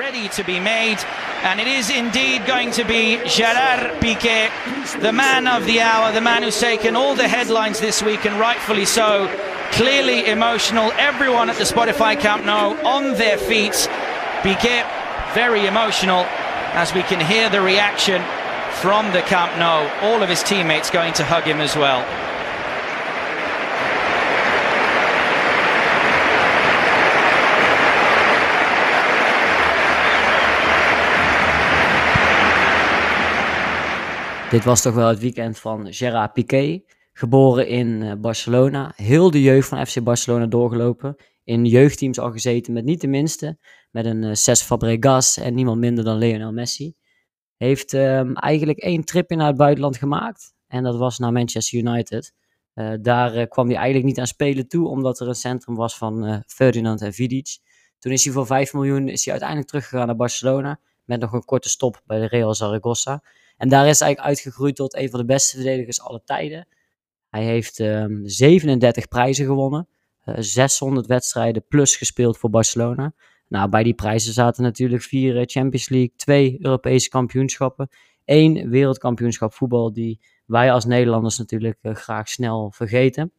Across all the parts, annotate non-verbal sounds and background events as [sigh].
ready to be made. And it is indeed going to be Gerard Piqué, the man of the hour, the man who's taken all the headlines this week, and rightfully so. Clearly emotional. Everyone at the Spotify Camp Nou on their feet. Piqué, very emotional, as we can hear the reaction from the Camp Nou. All of his teammates going to hug him as well. Dit was toch wel het weekend van Gerard Piqué. Geboren in eh, Barcelona. Heel de jeugd van FC Barcelona doorgelopen. In jeugdteams al gezeten met niet de minste. Met een uh, Cesc Fabregas en niemand minder dan Lionel Messi. Heeft um, eigenlijk één tripje naar het buitenland gemaakt. En dat was naar Manchester United. Uh, daar kwam hij eigenlijk niet aan spelen toe. Omdat er een centrum was van Ferdinand en Vidic. Toen is hij voor 5 miljoen is hij uiteindelijk teruggegaan naar Barcelona. Met nog een korte stop bij de Real Zaragoza. En daar is eigenlijk uitgegroeid tot een van de beste verdedigers aller tijden. Hij heeft um, 37 prijzen gewonnen. Uh, 600 wedstrijden plus gespeeld voor Barcelona. Nou, bij die prijzen zaten natuurlijk vier uh, Champions League, twee Europese kampioenschappen, één wereldkampioenschap voetbal die wij als Nederlanders natuurlijk uh, graag snel vergeten.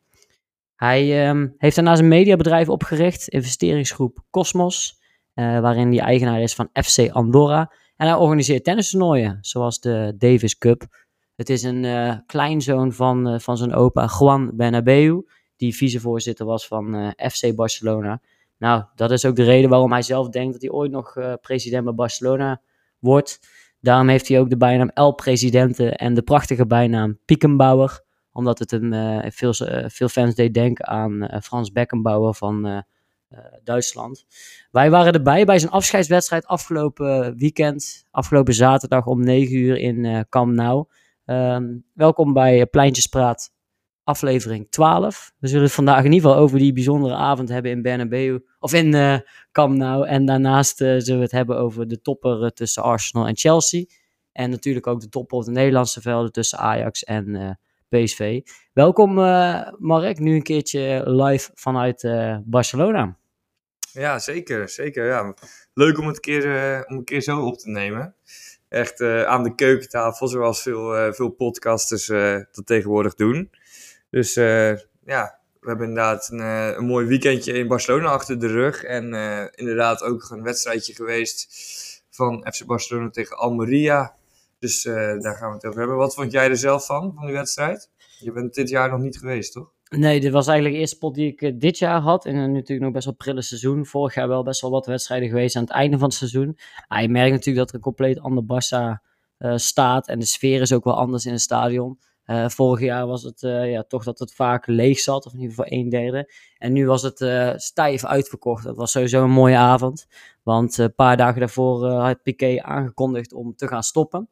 Hij um, heeft daarnaast een mediabedrijf opgericht, investeringsgroep Cosmos, waarin hij eigenaar is van FC Andorra. En hij organiseert tennistoernooien, zoals de Davis Cup. Het is een uh, kleinzoon van, uh, van zijn opa Juan Bernabeu, die vicevoorzitter was van uh, FC Barcelona. Nou, dat is ook de reden waarom hij zelf denkt dat hij ooit nog president bij Barcelona wordt. Daarom heeft hij ook de bijnaam El Presidente en de prachtige bijnaam Piekenbauer, omdat het hem veel, veel fans deed denken aan Frans Beckenbauer van Duitsland. Wij waren erbij bij zijn afscheidswedstrijd afgelopen weekend, afgelopen zaterdag om 9 uur in uh, Camp Nou. Um, welkom bij Pleintjespraat, aflevering 12. We zullen het vandaag in ieder geval over die bijzondere avond hebben in Bernabeu, of in uh, Nou. En daarnaast zullen we het hebben over de topper tussen Arsenal en Chelsea. En natuurlijk ook de topper op de Nederlandse velden tussen Ajax en PSV. Welkom Mark, nu een keertje live vanuit Barcelona. Ja, zeker. zeker ja. Leuk om het een keer, uh, om een keer zo op te nemen. Echt uh, aan de keukentafel, zoals veel, uh, veel podcasters dat tegenwoordig doen. Dus ja, we hebben inderdaad een, een, mooi weekendje in Barcelona achter de rug. En inderdaad ook een wedstrijdje geweest van FC Barcelona tegen Almeria. Dus daar gaan we het over hebben. Wat vond jij er zelf van, van die wedstrijd? Je bent dit jaar nog niet geweest, toch? Nee, dit was eigenlijk de eerste pot die ik uh, dit jaar had. En een natuurlijk nog best wel prille seizoen. Vorig jaar wel best wel wat wedstrijden geweest aan het einde van het seizoen. Ah, je merkt natuurlijk dat er een compleet ander Barça uh, staat. En de sfeer is ook wel anders in het stadion. Uh, vorig jaar was het ja, toch dat het vaak leeg zat. Of in ieder geval een derde. En nu was het stijf uitverkocht. Dat was sowieso een mooie avond. Want een paar dagen daarvoor had Piqué aangekondigd om te gaan stoppen.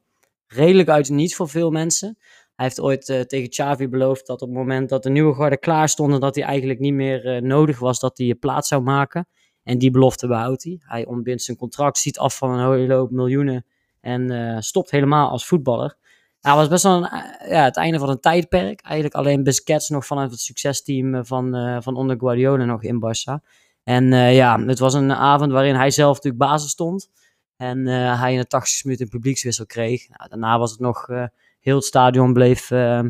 Redelijk uit niets voor veel mensen. Hij heeft ooit uh, tegen Xavi beloofd dat op het moment dat de nieuwe garde klaar stonden, dat hij eigenlijk niet meer uh, nodig was dat hij plaats zou maken. En die belofte behoudt hij. Hij ontbindt zijn contract, ziet af van een hele hoop miljoenen en uh, stopt helemaal als voetballer. Nou, was best wel een, ja, het einde van een tijdperk. Eigenlijk alleen Busquets nog vanuit het succesteam van, van onder Guardiola nog in Barça. En ja, het was een avond waarin hij zelf natuurlijk basis stond. En hij in de 80 minuten een publiekswissel kreeg. Nou, daarna was het nog heel het stadion bleef, uh,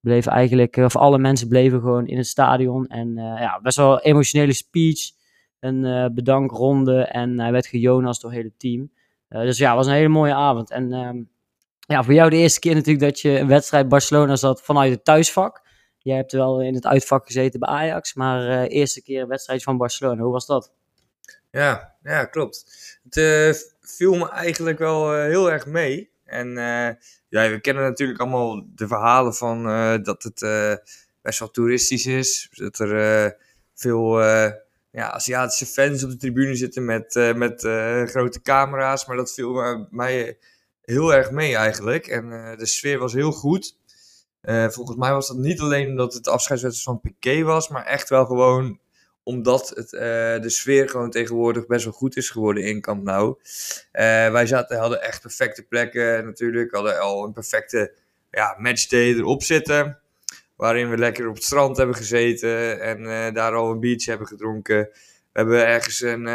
bleef eigenlijk, of alle mensen bleven gewoon in het stadion. En uh, ja, best wel emotionele speech, een uh, bedankronde en hij werd gejonast door het hele team. dus ja, het was een hele mooie avond. En ehm, ja, voor jou de eerste keer natuurlijk dat je een wedstrijd Barcelona zat vanuit het thuisvak. Jij hebt wel in het uitvak gezeten bij Ajax, maar eerste keer een wedstrijd van Barcelona. Hoe was dat? Ja, ja klopt. Het viel me eigenlijk wel heel erg mee. En uh, ja, we kennen natuurlijk allemaal de verhalen van uh, dat het uh, best wel toeristisch is. Dat er veel ja, Aziatische fans op de tribune zitten met, met grote camera's. Maar dat viel mij heel erg mee eigenlijk. En de sfeer was heel goed. volgens mij was dat niet alleen omdat het afscheidswedstrijd van Piqué was, maar echt wel gewoon omdat het, uh, de sfeer gewoon tegenwoordig best wel goed is geworden in Camp Nou. Uh, wij zaten, hadden echt perfecte plekken natuurlijk. Hadden al een perfecte ja, matchday erop zitten. Waarin we lekker op het strand hebben gezeten. En uh, daar al een biertje hebben gedronken. We hebben ergens een,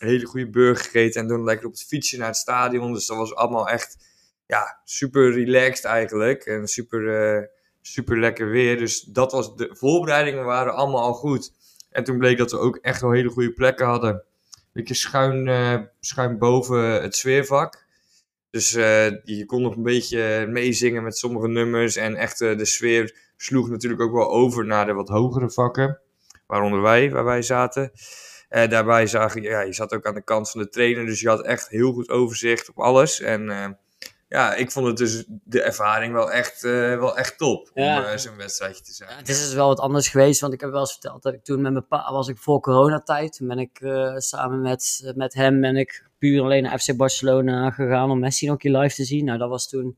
hele goede burger gegeten en toen lekker op het fietsje naar het stadion. Dus dat was allemaal echt ja, super relaxed eigenlijk. En super, eh, super lekker weer. Dus dat was, de voorbereidingen waren allemaal al goed. En toen bleek dat we ook echt wel hele goede plekken hadden. Een beetje schuin, uh, schuin boven het sfeervak. Dus uh, je kon nog een beetje meezingen met sommige nummers. En echt de sfeer sloeg natuurlijk ook wel over naar de wat hogere vakken. Waaronder wij, waar wij zaten. Uh, daarbij zag je, ja, je zat ook aan de kant van de trainer. Dus je had echt heel goed overzicht op alles. En ja, ik vond het dus de ervaring wel echt, uh, wel echt top om uh, zo'n wedstrijdje te zijn. Ja, het is dus wel wat anders geweest, want ik heb wel eens verteld dat ik toen met mijn pa was ik voor coronatijd. Toen ben ik uh, samen met, met hem ben ik puur alleen naar FC Barcelona gegaan om Messi nog een keer live te zien. Nou, dat was toen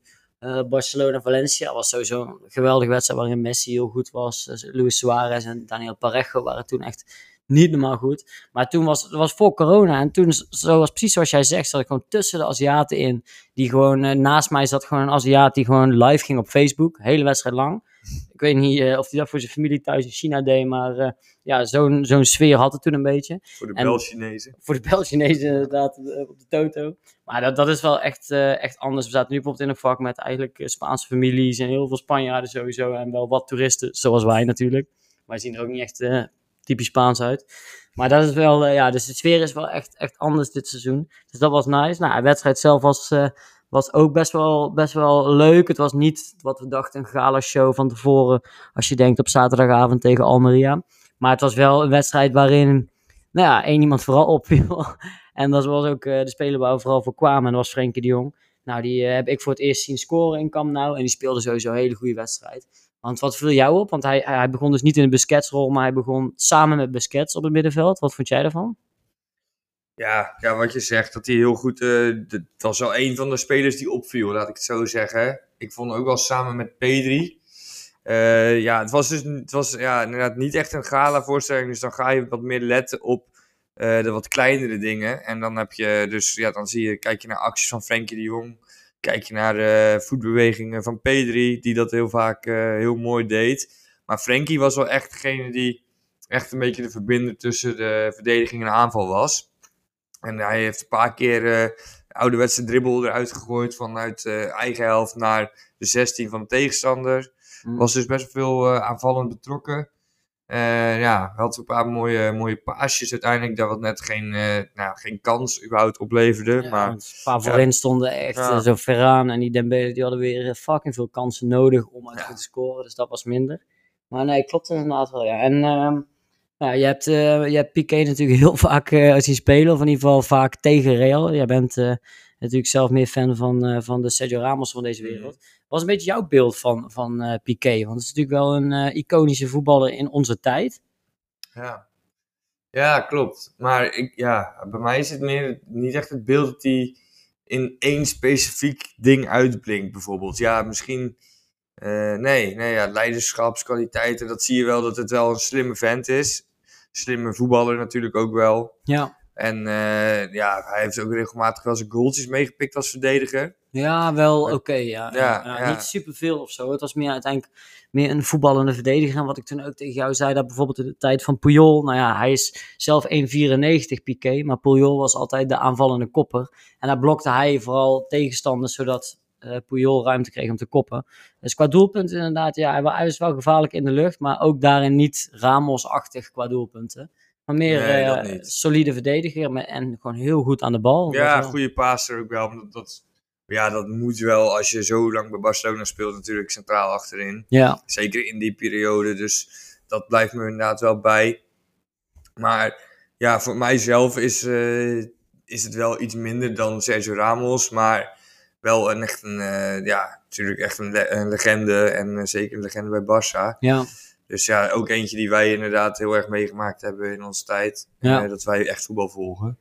Barcelona-Valencia. Dat was sowieso een geweldige wedstrijd waarin Messi heel goed was. Luis Suarez en Daniel Parejo waren toen echt niet normaal goed. Maar toen was het was voor corona. En toen, zoals, precies zoals jij zegt, zat ik gewoon tussen de Aziaten in. Die gewoon, uh, naast mij zat gewoon een Aziat die gewoon live ging op Facebook. Hele wedstrijd lang. Ik weet niet uh, of hij dat voor zijn familie thuis in China deed. Maar uh, ja, zo'n zo'n sfeer had het toen een beetje. Voor de Bel-Chinezen. Voor de Bel-Chinezen inderdaad, op de Toto. Maar dat, dat is wel echt, echt anders. We zaten nu bijvoorbeeld in een vak met eigenlijk Spaanse families. En heel veel Spanjaarden sowieso. En wel wat toeristen, zoals wij natuurlijk. Wij zien er ook niet echt typisch Spaans uit. Maar dat is wel, uh, ja, dus de sfeer is wel echt, echt anders dit seizoen. Dus dat was nice. Nou, de wedstrijd zelf was, uh, was ook best wel, best wel leuk. Het was niet wat we dachten, een gala show van tevoren. Als je denkt op zaterdagavond tegen Almeria. Maar het was wel een wedstrijd waarin, nou ja, één iemand vooral opviel. [laughs] en dat was ook uh, de speler waar we vooral voor kwamen. En dat was Frenkie de Jong. Nou, die heb ik voor het eerst zien scoren in Camp Nou. En die speelde sowieso een hele goede wedstrijd. Want wat viel jou op? Want hij, hij begon dus niet in de Busquets-rol, maar hij begon samen met Busquets op het middenveld. Wat vond jij daarvan? Ja, ja wat je zegt, dat hij heel goed... Uh, dat was wel een van de spelers die opviel, laat ik het zo zeggen. Ik vond ook wel samen met Pedri. Uh, ja, het was dus het was, ja, inderdaad niet echt een gala-voorstelling. Dus dan ga je wat meer letten op uh, de wat kleinere dingen. En dan heb je dus, ja, dan zie je, kijk je naar acties van Frenkie de Jong Kijk je naar de voetbewegingen van Pedri, die dat heel vaak uh, heel mooi deed. Maar Frenkie was wel echt degene die echt een beetje de verbinder tussen de verdediging en de aanval was. En hij heeft een paar keer uh, ouderwetse dribbel eruit gegooid vanuit uh, eigen helft naar de 16 van de tegenstander. Mm. Was dus best veel aanvallend betrokken. Uh, ja, had een paar mooie, mooie paasjes uiteindelijk. Dat wat net geen, uh, nou, geen kans überhaupt opleverde. Ja, maar, een paar voorin stonden echt ja. zo veraan. En die Dembele die hadden weer eh, fucking veel kansen nodig om uit te scoren. Dus dat was minder. Maar nee, klopt inderdaad wel, ja. En uh, ja, je, hebt, je hebt Piqué natuurlijk [laughs] heel vaak zien spelen. Of in ieder geval vaak tegen Real. Jij bent natuurlijk zelf meer fan van, van de Sergio Ramos van deze wereld was een beetje jouw beeld van, van uh, Piqué? Want het is natuurlijk wel een uh, iconische voetballer in onze tijd. Ja, ja klopt. Maar ik, ja, bij mij is het meer niet echt het beeld dat hij in één specifiek ding uitblinkt, bijvoorbeeld. Ja, misschien. Uh, nee, nee ja, leiderschapskwaliteiten, dat zie je wel dat het wel een slimme vent is. Slimme voetballer natuurlijk ook wel. Ja. En uh, ja, hij heeft ook regelmatig wel zijn goaltjes meegepikt als verdediger. Ja, wel oké. Okay, ja. Ja, ja, ja, Niet superveel of zo. Het was meer uiteindelijk meer een voetballende verdediger. En wat ik toen ook tegen jou zei, dat bijvoorbeeld in de tijd van Puyol. Nou ja, hij is zelf 1,94 Piqué. Maar Puyol was altijd de aanvallende kopper. En daar blokte hij vooral tegenstanders, zodat uh, Puyol ruimte kreeg om te koppen. Dus qua doelpunten inderdaad, ja, hij was wel gevaarlijk in de lucht. Maar ook daarin niet Ramos-achtig qua doelpunten. Maar meer nee, uh, solide verdediger en gewoon heel goed aan de bal. Ja, goede passer ook wel. Dat, dat, ja, dat moet wel als je zo lang bij Barcelona speelt natuurlijk centraal achterin. Ja. Zeker in die periode. Dus dat blijft me inderdaad wel bij. Maar ja, voor mijzelf is, uh, is het wel iets minder dan Sergio Ramos. Maar wel een, echt een, uh, ja, natuurlijk echt een, le een legende. En zeker een legende bij Barça. Ja. Dus ja, ook eentje die wij inderdaad heel erg meegemaakt hebben in onze tijd. Ja. Uh, dat wij echt voetbal volgen.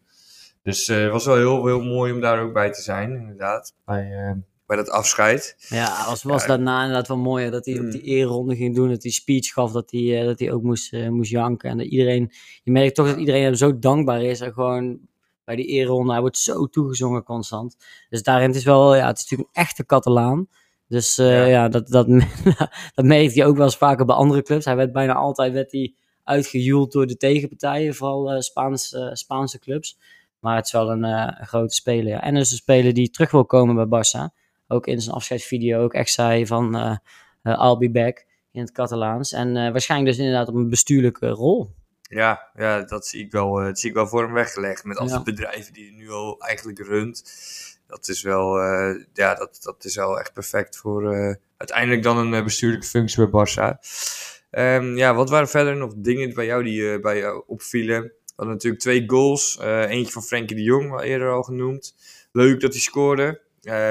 Dus het uh, was wel heel, heel mooi om daar ook bij te zijn, inderdaad. Bij, uh, bij dat afscheid. Ja, als was ja. daarna inderdaad wel mooi dat hij op die eerronde ging doen. Dat hij speech gaf, dat hij, dat hij ook moest, moest janken. En dat iedereen, je merkt toch dat iedereen hem zo dankbaar is. En gewoon bij die eerronde, hij wordt zo toegezongen constant. Dus daarin het is wel, ja, het is natuurlijk een echte Catalaan. Dus uh, ja. ja, dat, dat, [laughs] dat merkte hij ook wel eens vaker bij andere clubs. Hij werd bijna altijd werd hij uitgejoeld door de tegenpartijen, vooral uh, Spaans, uh, Spaanse clubs. Maar het is wel een, een grote speler. Ja. En dus een speler die terug wil komen bij Barça. Ook in zijn afscheidsvideo ook echt zei van uh, I'll be back in het Catalaans. En waarschijnlijk dus inderdaad op een bestuurlijke rol. Ja, ja dat, zie ik wel, dat zie ik wel voor hem weggelegd. Met al die bedrijven die hij nu al eigenlijk runt. Dat is wel, ja, dat, dat is wel echt perfect voor uiteindelijk dan een bestuurlijke functie bij Barça. Um, ja, wat waren verder nog dingen bij jou die bij jou opvielen? We hadden natuurlijk twee goals. Eentje van Frenkie de Jong, al eerder al genoemd. Leuk dat hij scoorde.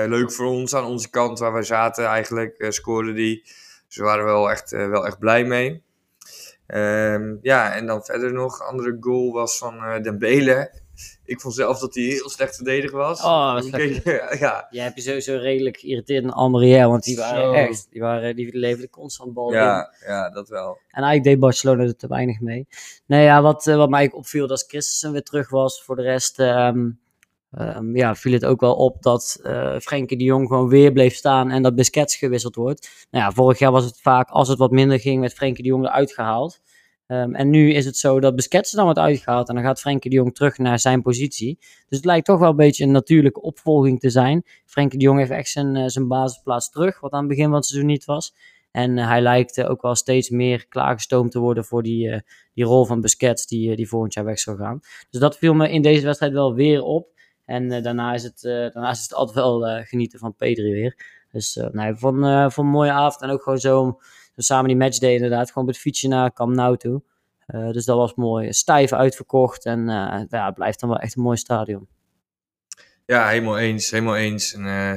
Leuk voor ons aan onze kant waar we zaten eigenlijk, scoorde die. Dus we waren wel echt, wel echt blij mee. Um, ja, en dan verder nog, andere goal was van Dembele ik vond zelf dat hij heel slecht verdedigd was. Oh, slecht. [laughs] ja, ja. Jij hebt je sowieso redelijk geïrriteerd aan Almerië, want die waren echt, die, waren, die leverden constant bal ja, in. Ja, dat wel. En eigenlijk deed Barcelona er te weinig mee. Nee, ja, wat, eh, wat mij opviel, dat Christensen weer terug was. Voor de rest um, um, ja, viel het ook wel op dat uh, Frenkie de Jong gewoon weer bleef staan en dat Busquets gewisseld wordt. Nou ja, vorig jaar was het vaak, als het wat minder ging, werd Frenkie de Jong eruit gehaald. Um, en nu is het zo dat Busquets dan wordt uitgehaald en dan gaat Frenkie de Jong terug naar zijn positie. Dus het lijkt toch wel een beetje een natuurlijke opvolging te zijn. Frenkie de Jong heeft echt zijn, uh, zijn basisplaats terug, wat aan het begin van het seizoen niet was. En uh, hij lijkt uh, ook wel steeds meer klaargestoomd te worden voor die, die rol van Busquets die, die volgend jaar weg zal gaan. Dus dat viel me in deze wedstrijd wel weer op. En daarna, is het, daarna is het altijd wel genieten van Pedri weer. Dus nee, van, van een mooie avond en ook gewoon zo dus samen die matchday inderdaad, gewoon met fietsje naar Camp Nou toe. Uh, dus dat was mooi. Stijf uitverkocht en uh, ja, het blijft dan wel echt een mooi stadion. Ja, helemaal eens. Helemaal eens. En, uh,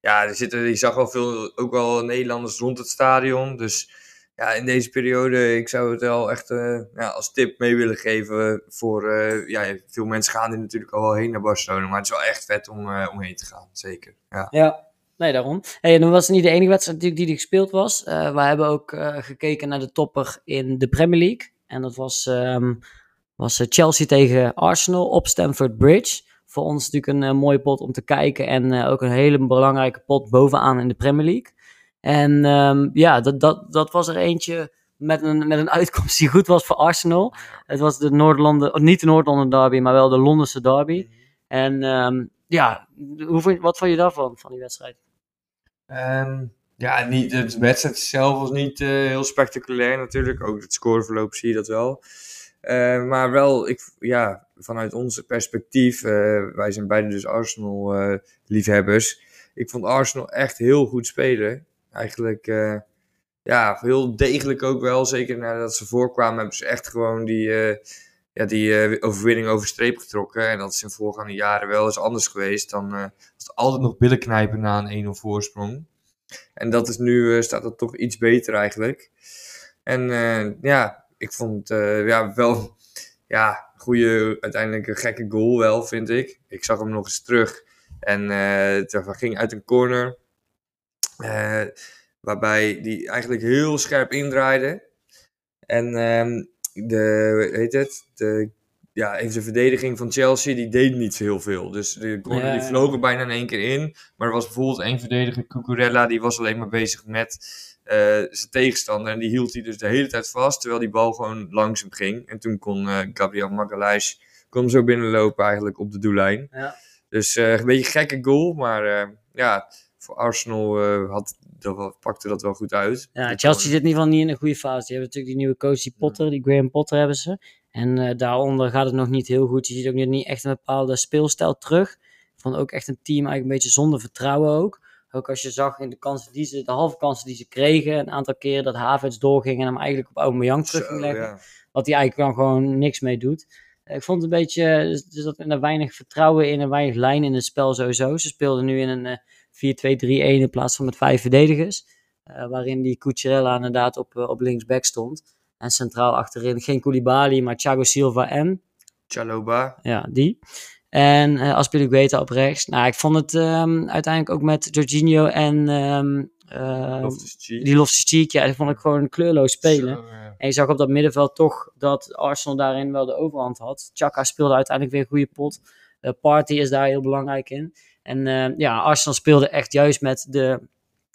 ja, er zitten, je zag wel veel, ook wel Nederlanders rond het stadion. Dus ja, in deze periode, ik zou het wel echt ja, als tip mee willen geven voor, ja, veel mensen gaan er natuurlijk al wel heen naar Barcelona, maar het is wel echt vet om, om heen te gaan, zeker. Ja, ja Nee, daarom. Hey, en dan was niet de enige wedstrijd natuurlijk die er gespeeld was. Uh, we hebben ook uh, gekeken naar de topper in de Premier League. En dat was, um, was eh, Chelsea tegen Arsenal op Stamford Bridge. Voor ons natuurlijk een mooie pot om te kijken. En ook een hele belangrijke pot bovenaan in de Premier League. En um, ja, dat, dat, dat was er eentje met een, met een [laughs] uitkomst die goed was voor Arsenal. Het was de Noord-London, niet de Noord-London derby, maar wel de Londense derby. En um, ja, hoe, wat vond je daarvan, van die wedstrijd? Um, ja, niet, de wedstrijd zelf was niet uh, heel spectaculair natuurlijk. Ook het scoreverloop zie je dat wel. Uh, maar wel, ik, ja, vanuit ons perspectief, uh, wij zijn beide dus Arsenal-liefhebbers. ik vond Arsenal echt heel goed spelen. Eigenlijk, ja, heel degelijk ook wel. Zeker nadat ze voorkwamen, hebben ze echt gewoon die, ja, die overwinning over streep getrokken. En dat is in voorgaande jaren wel eens anders geweest. Dan was het altijd nog billen knijpen na een 1-0 voorsprong. En dat is nu, uh, staat het toch iets beter eigenlijk. En uh, ja, ik vond uh, ja, wel ja, goede, uiteindelijk een gekke goal wel, vind ik. Ik zag hem nog eens terug. En het ging uit een corner. waarbij die eigenlijk heel scherp indraaide. En um, de, heet het, de ja, even de verdediging van Chelsea, die deed niet heel veel. Dus de corner die vloog er bijna in één keer in. Maar er was bijvoorbeeld één verdediger, Cucurella, die was alleen maar bezig met uh, zijn tegenstander. En die hield hij dus de hele tijd vast, terwijl die bal gewoon langzaam ging. En toen kon uh, Gabriel Magalhaes kon zo binnenlopen eigenlijk op de doellijn. Ja. Dus uh, een beetje een gekke goal, maar ja, voor Arsenal had, dat, pakte dat wel goed uit. Ja, Chelsea zit in ieder geval niet in een goede fase. Die hebben natuurlijk die nieuwe coach, die Potter, die Graham Potter hebben ze. En uh, daaronder gaat het nog niet heel goed. Je ziet ook niet echt een bepaalde speelstijl terug. Ik vond ook echt een team eigenlijk een beetje zonder vertrouwen ook. Ook als je zag in de kansen die ze, de halve kansen die ze kregen, een aantal keren dat Havertz doorging en hem eigenlijk op Aubameyang terug ging leggen. Ja. Wat hij eigenlijk dan gewoon niks mee doet. Ik vond het een beetje, dus, dat er weinig vertrouwen in en weinig lijn in het spel sowieso. Ze speelden nu in een 4-2-3-1 in plaats van met vijf verdedigers. Uh, waarin die Cucurella inderdaad op, uh, op linksback stond. En centraal achterin geen Koulibaly, maar Thiago Silva en... Chaloba. Ja, die. En uh, Aspilicueta op rechts. Nou, ik vond het um, uiteindelijk ook met Jorginho en um, uh, Loftus-Cheek. die Loftus-Cheek. Ja, die vond ik gewoon kleurloos spelen. Zo, ja. En je zag op dat middenveld toch dat Arsenal daarin wel de overhand had. Chaka speelde uiteindelijk weer een goede pot. Uh, Party is daar heel belangrijk in. En uh, ja, Arsenal speelde echt juist met de,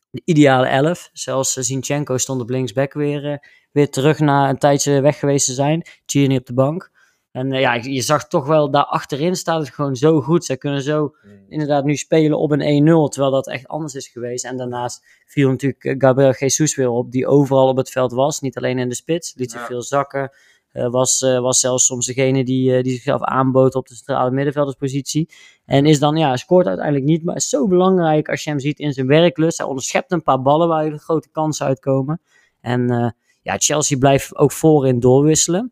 de ideale elf. Zelfs Zinchenko stond op linksback weer, weer terug na een tijdje weg geweest te zijn. Tierney op de bank. En ja, je zag toch wel, daar achterin staat het gewoon zo goed. Zij kunnen zo Mm. inderdaad nu spelen op een 1-0, terwijl dat echt anders is geweest. En daarnaast viel natuurlijk eh, Gabriel Jesus weer op, die overal op het veld was. Niet alleen in de spits, liet zich Ja. veel zakken. Eh, was, eh, was zelfs soms degene die, eh, die zichzelf aanbood op de centrale middenvelderspositie. En is dan, ja, scoort uiteindelijk niet, maar is zo belangrijk als je hem ziet in zijn werklust. Hij onderschept een paar ballen waar grote kansen uitkomen. En ja, Chelsea blijft ook voorin doorwisselen.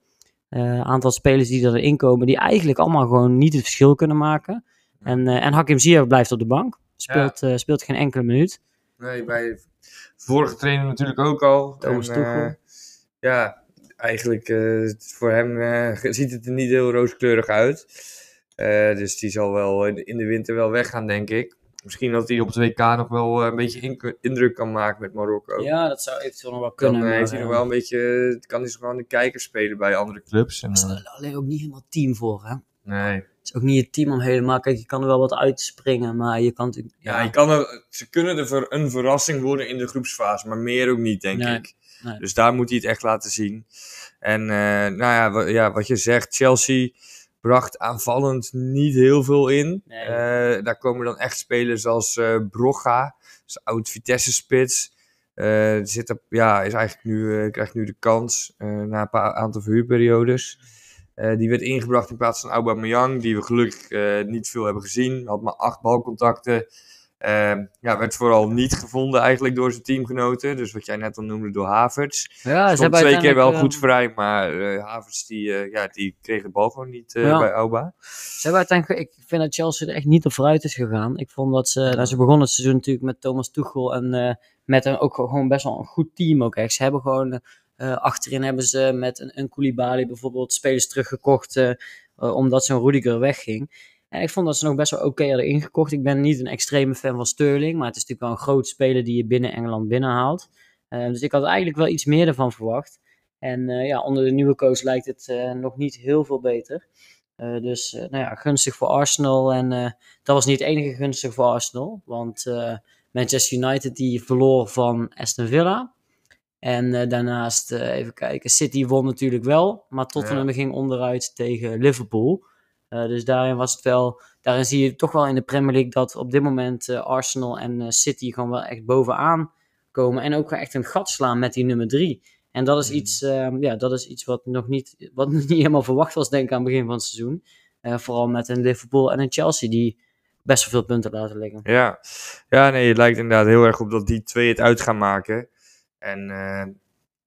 Een aantal spelers die erin komen, die eigenlijk allemaal gewoon niet het verschil kunnen maken. En, en Hakim Ziyech blijft op de bank. Speelt, speelt geen enkele minuut. Nee, bij vorige trainer natuurlijk ook al. Thomas En, Tuchel. ja, eigenlijk eh, voor hem eh, [laughs] ziet het er niet heel rooskleurig uit. Eh, dus die zal wel in de- in de winter wel weggaan, denk ik. Misschien dat hij op het WK nog wel eh, een beetje in- indruk kan maken met Marokko. Ja, dat zou eventueel nog wel Dan kunnen. maar, heeft hij nog wel een beetje, kan hij zich gewoon de kijker spelen bij andere clubs. En, is er alleen ook niet helemaal team voor, hè? nee. Het is ook niet het team om helemaal... Kijk, je kan er wel wat uitspringen, maar je kan natuurlijk... Ja, je kan er, ze kunnen er voor een verrassing worden in de groepsfase, maar meer ook niet, denk Nee, ik. Nee. Dus daar moet hij het echt laten zien. En eh, nou ja, ja, wat je zegt, Chelsea bracht aanvallend niet heel veel in. Nee. Eh, daar komen dan echt spelers als Brogga, dus oud Vitesse-spits. Eh, zit op, ja, is eigenlijk nu, krijgt nu de kans na een paar aantal verhuurperiodes. Die werd ingebracht in plaats van Aubameyang, die we gelukkig niet veel hebben gezien. Had maar acht balcontacten. Eh, ja, werd vooral niet gevonden eigenlijk door zijn teamgenoten. Dus wat jij net al noemde door Havertz. Ja, ze Stond twee keer wel goed eh, vrij, maar eh Havertz die, eh, ja, die kreeg de bal gewoon niet Ja. bij Auba. Ze hebben uiteindelijk, ik vind dat Chelsea er echt niet op vooruit is gegaan. Ik vond dat ze, nou, ze begonnen het seizoen natuurlijk met Thomas Tuchel en met een, ook gewoon best wel een goed team ook echt. Ze hebben gewoon, achterin hebben ze met een, een Koulibaly bijvoorbeeld spelers teruggekocht, omdat zo'n Rudiger wegging. En ik vond dat ze nog best wel oké hadden ingekocht. Ik ben niet een extreme fan van Sterling, maar het is natuurlijk wel een groot speler die je binnen Engeland binnenhaalt. Eh, dus ik had eigenlijk wel iets meer ervan verwacht. En eh, ja, onder de nieuwe coach lijkt het eh, nog niet heel veel beter. Dus nou ja, gunstig voor Arsenal. En dat was niet het enige gunstig voor Arsenal. Want Manchester United die verloor van Aston Villa. En daarnaast, even kijken, City won natuurlijk wel. Maar Tottenham Ja. ging onderuit tegen Liverpool. Eh, dus daarin was het wel, daarin zie je toch wel in de Premier League dat op dit moment eh, Arsenal en eh, City gewoon wel echt bovenaan komen. En ook wel echt een gat slaan met die nummer drie. En dat is, Mhm. iets, ehm, ja, dat is iets wat nog niet, wat [laughs] nog niet helemaal verwacht was, denk ik, aan het begin van het seizoen. Vooral met een Liverpool en een Chelsea die best wel veel punten laten liggen. Ja. ja, nee, het lijkt inderdaad heel erg op dat die twee het uit gaan maken. En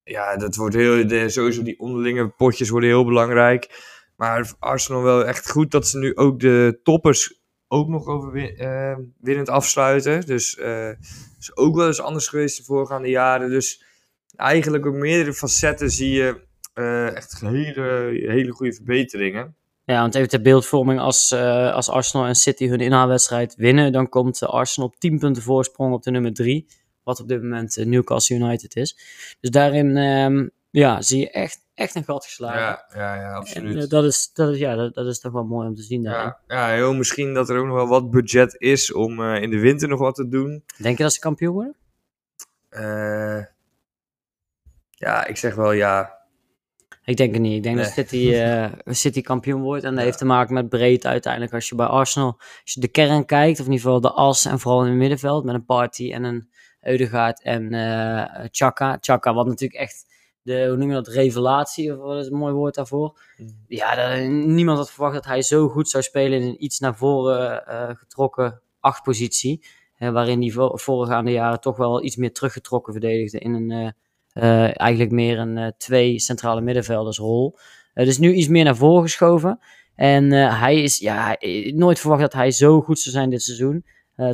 ja, dat wordt heel, de, sowieso die onderlinge potjes worden heel belangrijk. Maar Arsenal wel echt goed dat ze nu ook de toppers ook nog over eh, winnend afsluiten. Dus eh is ook wel eens anders geweest de voorgaande jaren. Dus eigenlijk op meerdere facetten zie je eh, echt hele, hele goede verbeteringen. Ja, want even ter beeldvorming, als, als Arsenal en City hun inhaalwedstrijd winnen, dan komt Arsenal op 10 punten voorsprong op de nummer 3. Wat op dit moment Newcastle United is. Dus daarin ehm, ja, zie je echt, echt een gat geslagen. Ja, ja, ja, en, absoluut. eh, dat, is, dat, is, ja, dat, dat is toch wel mooi om te zien. daarin. Ja, ja, heel misschien dat er ook nog wel wat budget is om eh, in de winter nog wat te doen. Denk je dat ze kampioen worden? Eh, ja, ik zeg wel ja. Ik denk het niet. Ik denk dat. City, [laughs] City kampioen wordt. En dat Ja. heeft te maken met breedte uiteindelijk. Als je bij Arsenal, als je de kern kijkt, of in ieder geval de as en vooral in het middenveld, met een Party en een Eudegaard en Chaka. Chaka, wat natuurlijk echt de, hoe noem je dat, revelatie, of wat is een mooi woord daarvoor. Ja, dat- niemand had verwacht dat hij zo goed zou spelen in een iets naar voren eh, getrokken achtpositie. eh, waarin hij vo- voorgaande jaren toch wel iets meer teruggetrokken verdedigde in een... eh, eh, eigenlijk meer een twee centrale middenveldersrol. Dus nu iets meer naar voren geschoven. En hij is, ja, nooit verwacht dat hij zo goed zou zijn dit seizoen.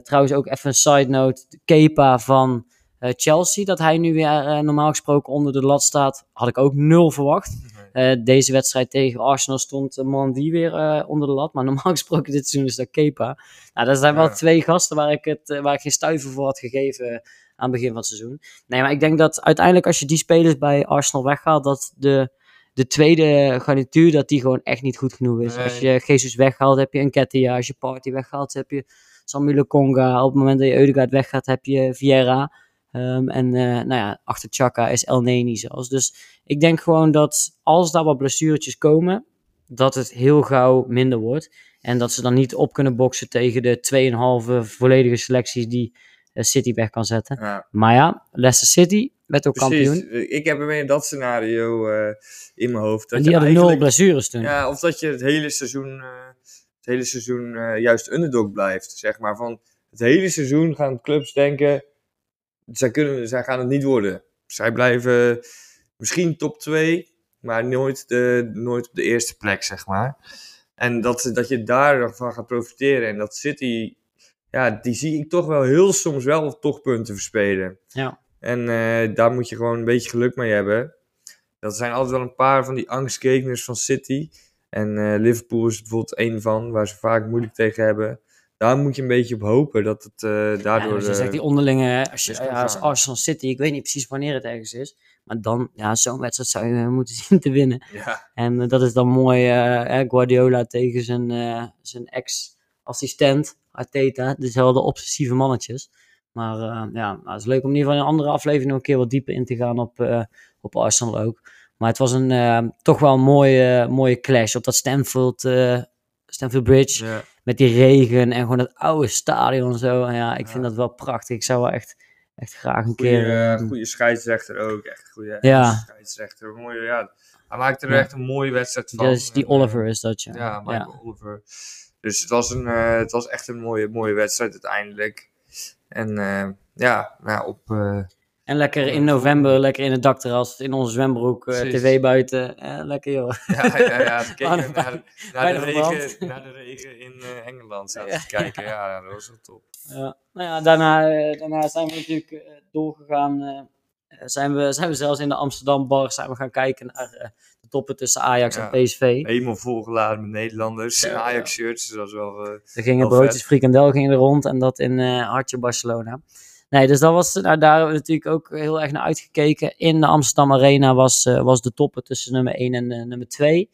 Trouwens ook even een side note. Kepa van Chelsea, dat hij nu weer eh, normaal gesproken onder de lat staat, had ik ook nul verwacht. Eh, deze wedstrijd tegen Arsenal stond uh, Mandy weer eh, onder de lat. Maar normaal [laughs] gesproken dit seizoen is dat Kepa. Nou, dat zijn wel twee gasten waar ik, het, eh, waar ik geen stuiver voor had gegeven aan het begin van het seizoen. Nee, maar ik denk dat uiteindelijk als je die spelers bij Arsenal weghaalt, dat de, de tweede garnituur, dat die gewoon echt niet goed genoeg is. Nee. Als je Jesus weghaalt, heb je een. Als je Party weghaalt, heb je Samuel Conga. Op het moment dat je Eudegaard weggaat, heb je Vieira. Ehm, en eh, nou ja, achter Chaka is El Neni zelfs. Dus ik denk gewoon dat als daar wat blessuretjes komen, dat het heel gauw minder wordt. En dat ze dan niet op kunnen boksen tegen de 2,5 volledige selecties die eh, City weg kan zetten. Ja, Maar ja, Leicester City werd ook precies. kampioen. Ik heb weer dat scenario eh, in mijn hoofd. Dat En die je hadden nul blessures toen. Ja, of dat je het hele seizoen, eh, het hele seizoen juist underdog blijft. Zeg maar van het hele seizoen gaan clubs denken, zij, kunnen, zij gaan het niet worden. Zij blijven misschien top 2, maar nooit, de, nooit op de eerste plek, zeg maar. En dat, dat je daarvan gaat profiteren. En dat City, ja, die zie ik toch wel heel soms wel toch punten verspelen. Ja. En eh, daar moet je gewoon een beetje geluk mee hebben. Dat zijn altijd wel een paar van die angstgegners van City. En eh, Liverpool is bijvoorbeeld één van, waar ze vaak moeilijk tegen hebben. Daar moet je een beetje op hopen dat het eh, Ja, daardoor... je eh, zegt die onderlinge, als, je, ja, als. Arsenal City, ik weet niet precies wanneer het ergens is. Maar dan, ja, zo'n wedstrijd zou je eh, moeten [laughs] zien te winnen. ja, En eh, dat is dan mooi, eh, eh, Guardiola tegen zijn, eh, zijn ex-assistent, Arteta. Dezelfde obsessieve mannetjes. Maar eh, ja, nou, het is leuk om in ieder geval in een andere aflevering nog een keer wat dieper in te gaan op, eh, op Arsenal ook. Maar het was een, eh, toch wel een mooie, mooie clash op dat Stamford, eh, Stamford Bridge. ja. Met die regen en gewoon dat oude stadion en zo. En ja, ik vind dat wel prachtig. Ik zou wel echt, echt graag een Goeie, keer... eh, eh, goeie scheidsrechter ook. Echt goede Ja. scheidsrechter. Mooie, ja. Hij maakte er Ja. echt een mooie wedstrijd van. dus die En, eh, Oliver is dat, ja. Ja, Michael Oliver. Dus het was, een, eh, het was echt een mooie, mooie wedstrijd uiteindelijk. En ja, nou, op... En lekker in november, lekker in het dakterras, in onze zwembroek, eh, tv buiten. Eh, lekker joh. ja, ja, ja, ik naar, [laughs] naar, de regen, [laughs] naar de regen in eh, Engeland zaten te kijken. Ja, dat was wel top. Ja. Nou ja, daarna, daarna zijn we natuurlijk doorgegaan. zijn, we, zijn we zelfs in de Amsterdam bar zijn we gaan kijken naar de toppen tussen Ajax Ja. en PSV. Helemaal volgeladen met Nederlanders en Ja. Ajax-shirts. Dus dat was wel... Er gingen broodjes frikandel gingen er rond en dat in hartje Barcelona. Nee, dus dat was, nou, daar hebben we natuurlijk ook heel erg naar uitgekeken. In de Amsterdam Arena was, eh, was de toppen tussen nummer 1 en eh, nummer 2.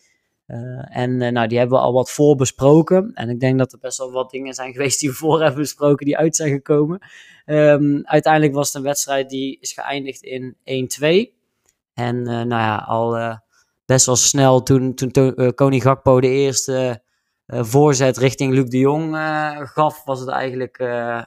Eh, en nou, die hebben we al wat voor besproken. En ik denk dat er best wel wat dingen zijn [laughs] geweest die we voor hebben besproken, die uit zijn gekomen. Ehm, uiteindelijk was het een wedstrijd die is geëindigd in 1-2. En nou ja, al best wel snel toen, toen To- Koning Gakpo de eerste voorzet richting Luc de Jong gaf, was het eigenlijk,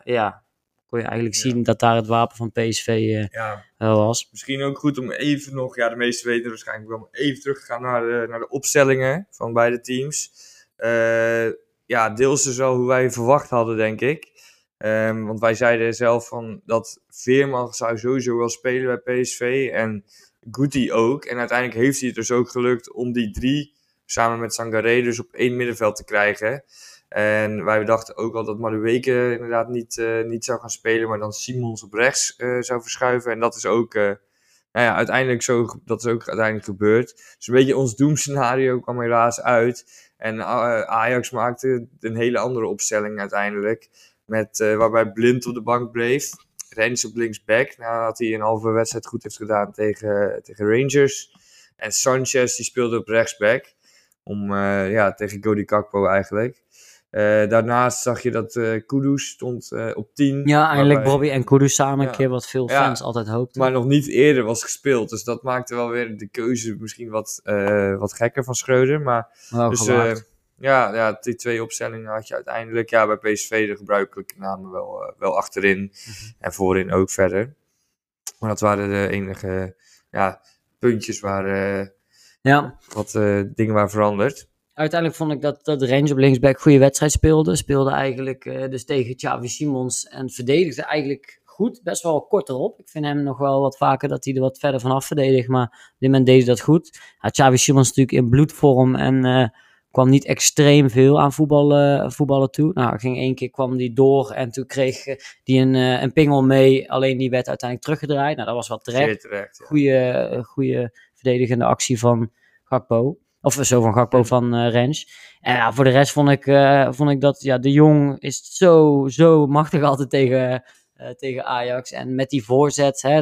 ja, kon je eigenlijk zien dat daar het wapen van PSV eh, ja, wel was. Misschien ook goed om even nog, ja, de meesten weten waarschijnlijk wel, even terug te gaan naar de, naar de opstellingen van beide teams. Eh, ja, deels dus wel hoe wij verwacht hadden, denk ik. Ehm, want wij zeiden zelf van dat Veerman zou sowieso wel spelen bij PSV en Guti ook. En uiteindelijk heeft hij het dus ook gelukt om die drie samen met Sangaré dus op één middenveld te krijgen. En wij dachten ook al dat Madueke inderdaad niet, eh, niet zou gaan spelen, maar dan Simons op rechts eh, zou verschuiven. En dat is ook, eh, nou ja, uiteindelijk zo, dat is ook uiteindelijk gebeurd. Dus een beetje ons doemscenario kwam helaas uit. En Ajax maakte een hele andere opstelling uiteindelijk. Met, waarbij Blind op de bank bleef. Rens op linksback, nadat hij een halve wedstrijd goed heeft gedaan tegen, tegen Rangers. En Sanchez die speelde op rechtsback. Om, ja, tegen Cody Kakpo eigenlijk. Eh, daarnaast zag je dat eh Kudus stond eh, op 10. Ja, eindelijk waarbij- Bobby en Kudus samen een keer wat veel Ja. fans altijd hoopten. maar nog niet eerder was gespeeld. Dus dat maakte wel weer de keuze misschien wat, wat gekker van Schreuder. Maar dus, ja, ja, die twee opstellingen had je uiteindelijk. Ja, bij PSV de gebruikelijke namen wel, wel achterin. Mhm. En voorin ook verder. Maar dat waren de enige ja, puntjes waar ja, wat dingen waren veranderd. Uiteindelijk vond ik dat, dat Range op linksback goede wedstrijd speelde. Speelde eigenlijk eh, dus tegen Xavi Simons en verdedigde eigenlijk goed. Best wel kort erop. Ik vind hem nog wel wat vaker dat hij er wat verder vanaf verdedigt. Maar op dit moment deed hij dat goed. Ja, Xavi Simons natuurlijk in bloedvorm en eh, kwam niet extreem veel aan voetballen, voetballen toe. Nou, ging één keer kwam die door en toen kreeg hij een, eh, een pingel mee. Alleen die werd uiteindelijk teruggedraaid. Nou, dat was wel terecht Zeer terecht. Ja. goede, goede verdedigende actie van Gakpo. Of zo van Gakpo van eh Rens. En ja, voor de rest vond ik, eh, vond ik dat ja, de Jong is zo, zo machtig altijd tegen, eh, tegen Ajax. En met die voorzet, hè,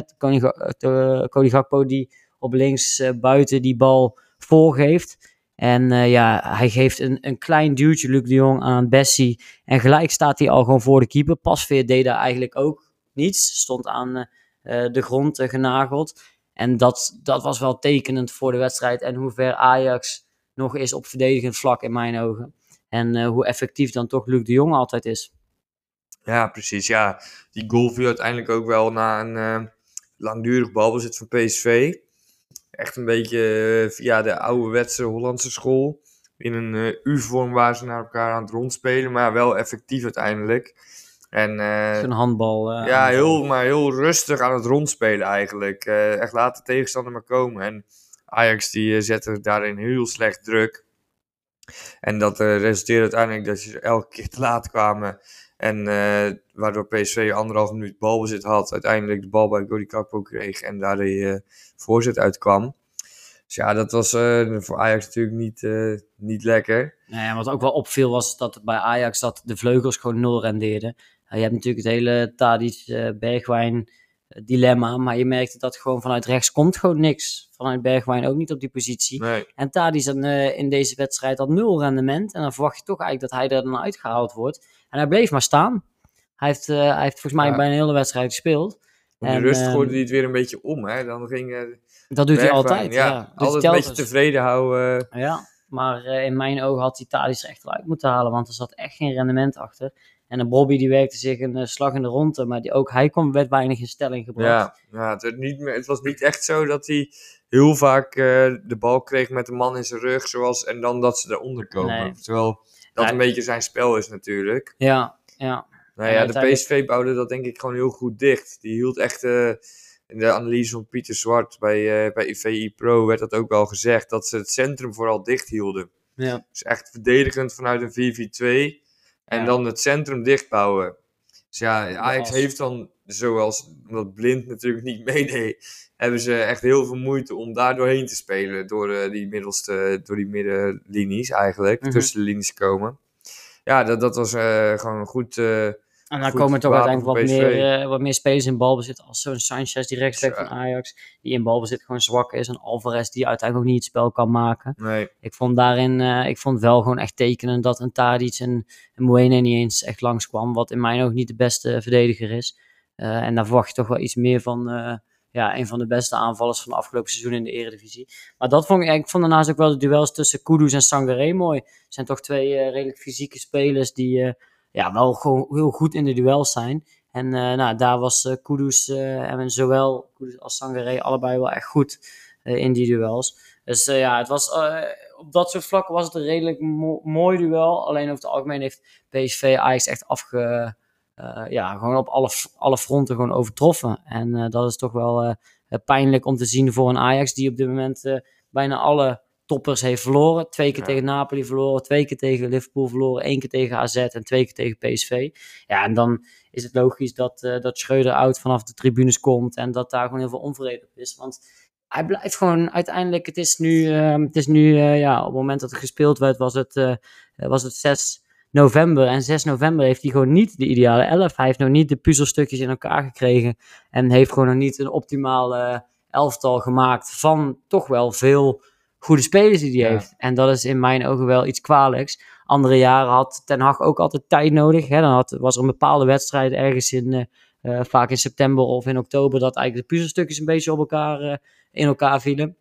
Cody Gakpo die op links buiten die bal voorgeeft. En ja, hij geeft een, een klein duwtje, Luc de Jong, aan Bessie. En gelijk staat hij al gewoon voor de keeper. Pasveer deed daar eigenlijk ook niets. Stond aan de grond genageld. En dat, dat was wel tekenend voor de wedstrijd en hoe ver Ajax nog is op verdedigend vlak in mijn ogen. En eh, hoe effectief dan toch Luc de Jong altijd is. Ja, precies. Ja, die goal viel uiteindelijk ook wel na een uh, langdurig balbezit van PSV. Echt een beetje uh, via de ouderwetse Hollandse school. In een U-vorm waar ze naar elkaar aan het rondspelen, maar wel effectief uiteindelijk. En, een handbal. ja, heel, maar heel rustig aan het rondspelen eigenlijk. echt laat de tegenstander maar komen. En Ajax die zette daarin heel slecht druk. En dat resulteerde uiteindelijk dat ze elke keer te laat kwamen. En waardoor PSV anderhalf minuut balbezit had. Uiteindelijk de bal bij Godi Kakpo kreeg en daar de voorzet uitkwam. Dus ja, dat was uh, voor Ajax natuurlijk niet, niet lekker. Nee, wat ook wel opviel was dat bij Ajax dat de vleugels gewoon nul rendeerden. Je hebt natuurlijk het hele Tadic-Bergwijn dilemma. Maar je merkte dat gewoon vanuit rechts komt gewoon niks. Vanuit Bergwijn ook niet op die positie. Nee. En Tadic dan in deze wedstrijd had nul rendement. En dan verwacht je toch eigenlijk dat hij er dan uitgehaald wordt. En hij bleef maar staan. Hij heeft, hij heeft volgens mij Ja. bij een hele wedstrijd gespeeld. In de En, rust ehm, gooide hij het weer een beetje om. Hè? Dan ging eh, Dat doet hij altijd. Ja, Ja, altijd een beetje tevreden houden. Ja, maar eh, in mijn ogen had hij Tadic er echt wel uit moeten halen, want er zat echt geen rendement achter. En de Bobby die werkte zich een eh, slag in de ronde, maar die, ook hij kon, werd weinig in stelling gebracht. Ja, ja het, werd niet meer, het was niet echt zo dat hij heel vaak eh, de bal kreeg met de man in zijn rug. Zoals, en dan dat ze eronder komen. Nee. Terwijl dat Ja. een beetje zijn spel is natuurlijk. ja, ja. Nou ja, de PSV bouwde dat denk ik gewoon heel goed dicht. Die hield echt, eh, in de analyse van Pieter Zwart bij, eh bij VI Pro werd dat ook wel gezegd, dat ze het centrum vooral dicht hielden. ja. Dus echt verdedigend vanuit een 4-4-2 en dan het centrum dicht bouwen. Dus ja, Ajax heeft dan, zoals omdat Blind natuurlijk niet [laughs] meedeed, hebben ze echt heel veel moeite om daar doorheen te spelen. Door, eh, die, middelste, door die middenlinies eigenlijk, Mhm. tussen de linies komen. Ja, dat, dat was eh, gewoon een goed... eh, En dan komen toch uiteindelijk wat meer, eh, wat meer spelers in balbezit. Als zo'n Sanchez, die rechtsback Ja. van Ajax, die in balbezit gewoon zwak is. En Alvarez, die uiteindelijk ook niet het spel kan maken. nee, Ik vond daarin, eh, ik vond wel gewoon echt tekenen dat een Tadic en een Moene niet eens echt langskwam. Wat in mijn oog niet de beste verdediger is. Eh, en daar verwacht je toch wel iets meer van, ja, een van de beste aanvallers van de afgelopen seizoen in de Eredivisie. Maar dat vond ik, ik vond daarnaast ook wel de duels tussen Kudus en Sangaré mooi. Het zijn toch twee redelijk fysieke spelers die ja, wel gewoon heel goed in de duels zijn. En eh, nou, daar was eh Kudus eh, en zowel Kudus als Sangaré allebei wel echt goed in die duels. Dus ja, het was, op dat soort vlakken was het een redelijk mo- mooi duel. Alleen over het algemeen heeft PSV Ajax echt afge... ja, gewoon op alle, alle fronten gewoon overtroffen. En dat is toch wel pijnlijk om te zien voor een Ajax die op dit moment bijna alle toppers heeft verloren. Twee keer Ja. tegen Napoli verloren, twee keer tegen Liverpool verloren, één keer tegen AZ en twee keer tegen PSV. Ja, en dan is het logisch dat, eh dat Schreuder oud vanaf de tribunes komt en dat daar gewoon heel veel onvrede op is. Want hij blijft gewoon uiteindelijk, het is nu, eh, het is nu eh, ja, op het moment dat er gespeeld werd, was het, eh, was het 6 november. En 6 november heeft hij gewoon niet de ideale 11. Hij heeft nog niet de puzzelstukjes in elkaar gekregen en heeft gewoon nog niet een optimaal eh, elftal gemaakt van toch wel veel goede spelers die hij Ja. heeft. En dat is in mijn ogen wel iets kwalijks. Andere jaren had Ten Hag ook altijd tijd nodig. Hè? Dan had, was er een bepaalde wedstrijd ergens in, eh, eh, vaak in september of in oktober, dat eigenlijk de puzzelstukjes een beetje op elkaar, eh, in elkaar vielen.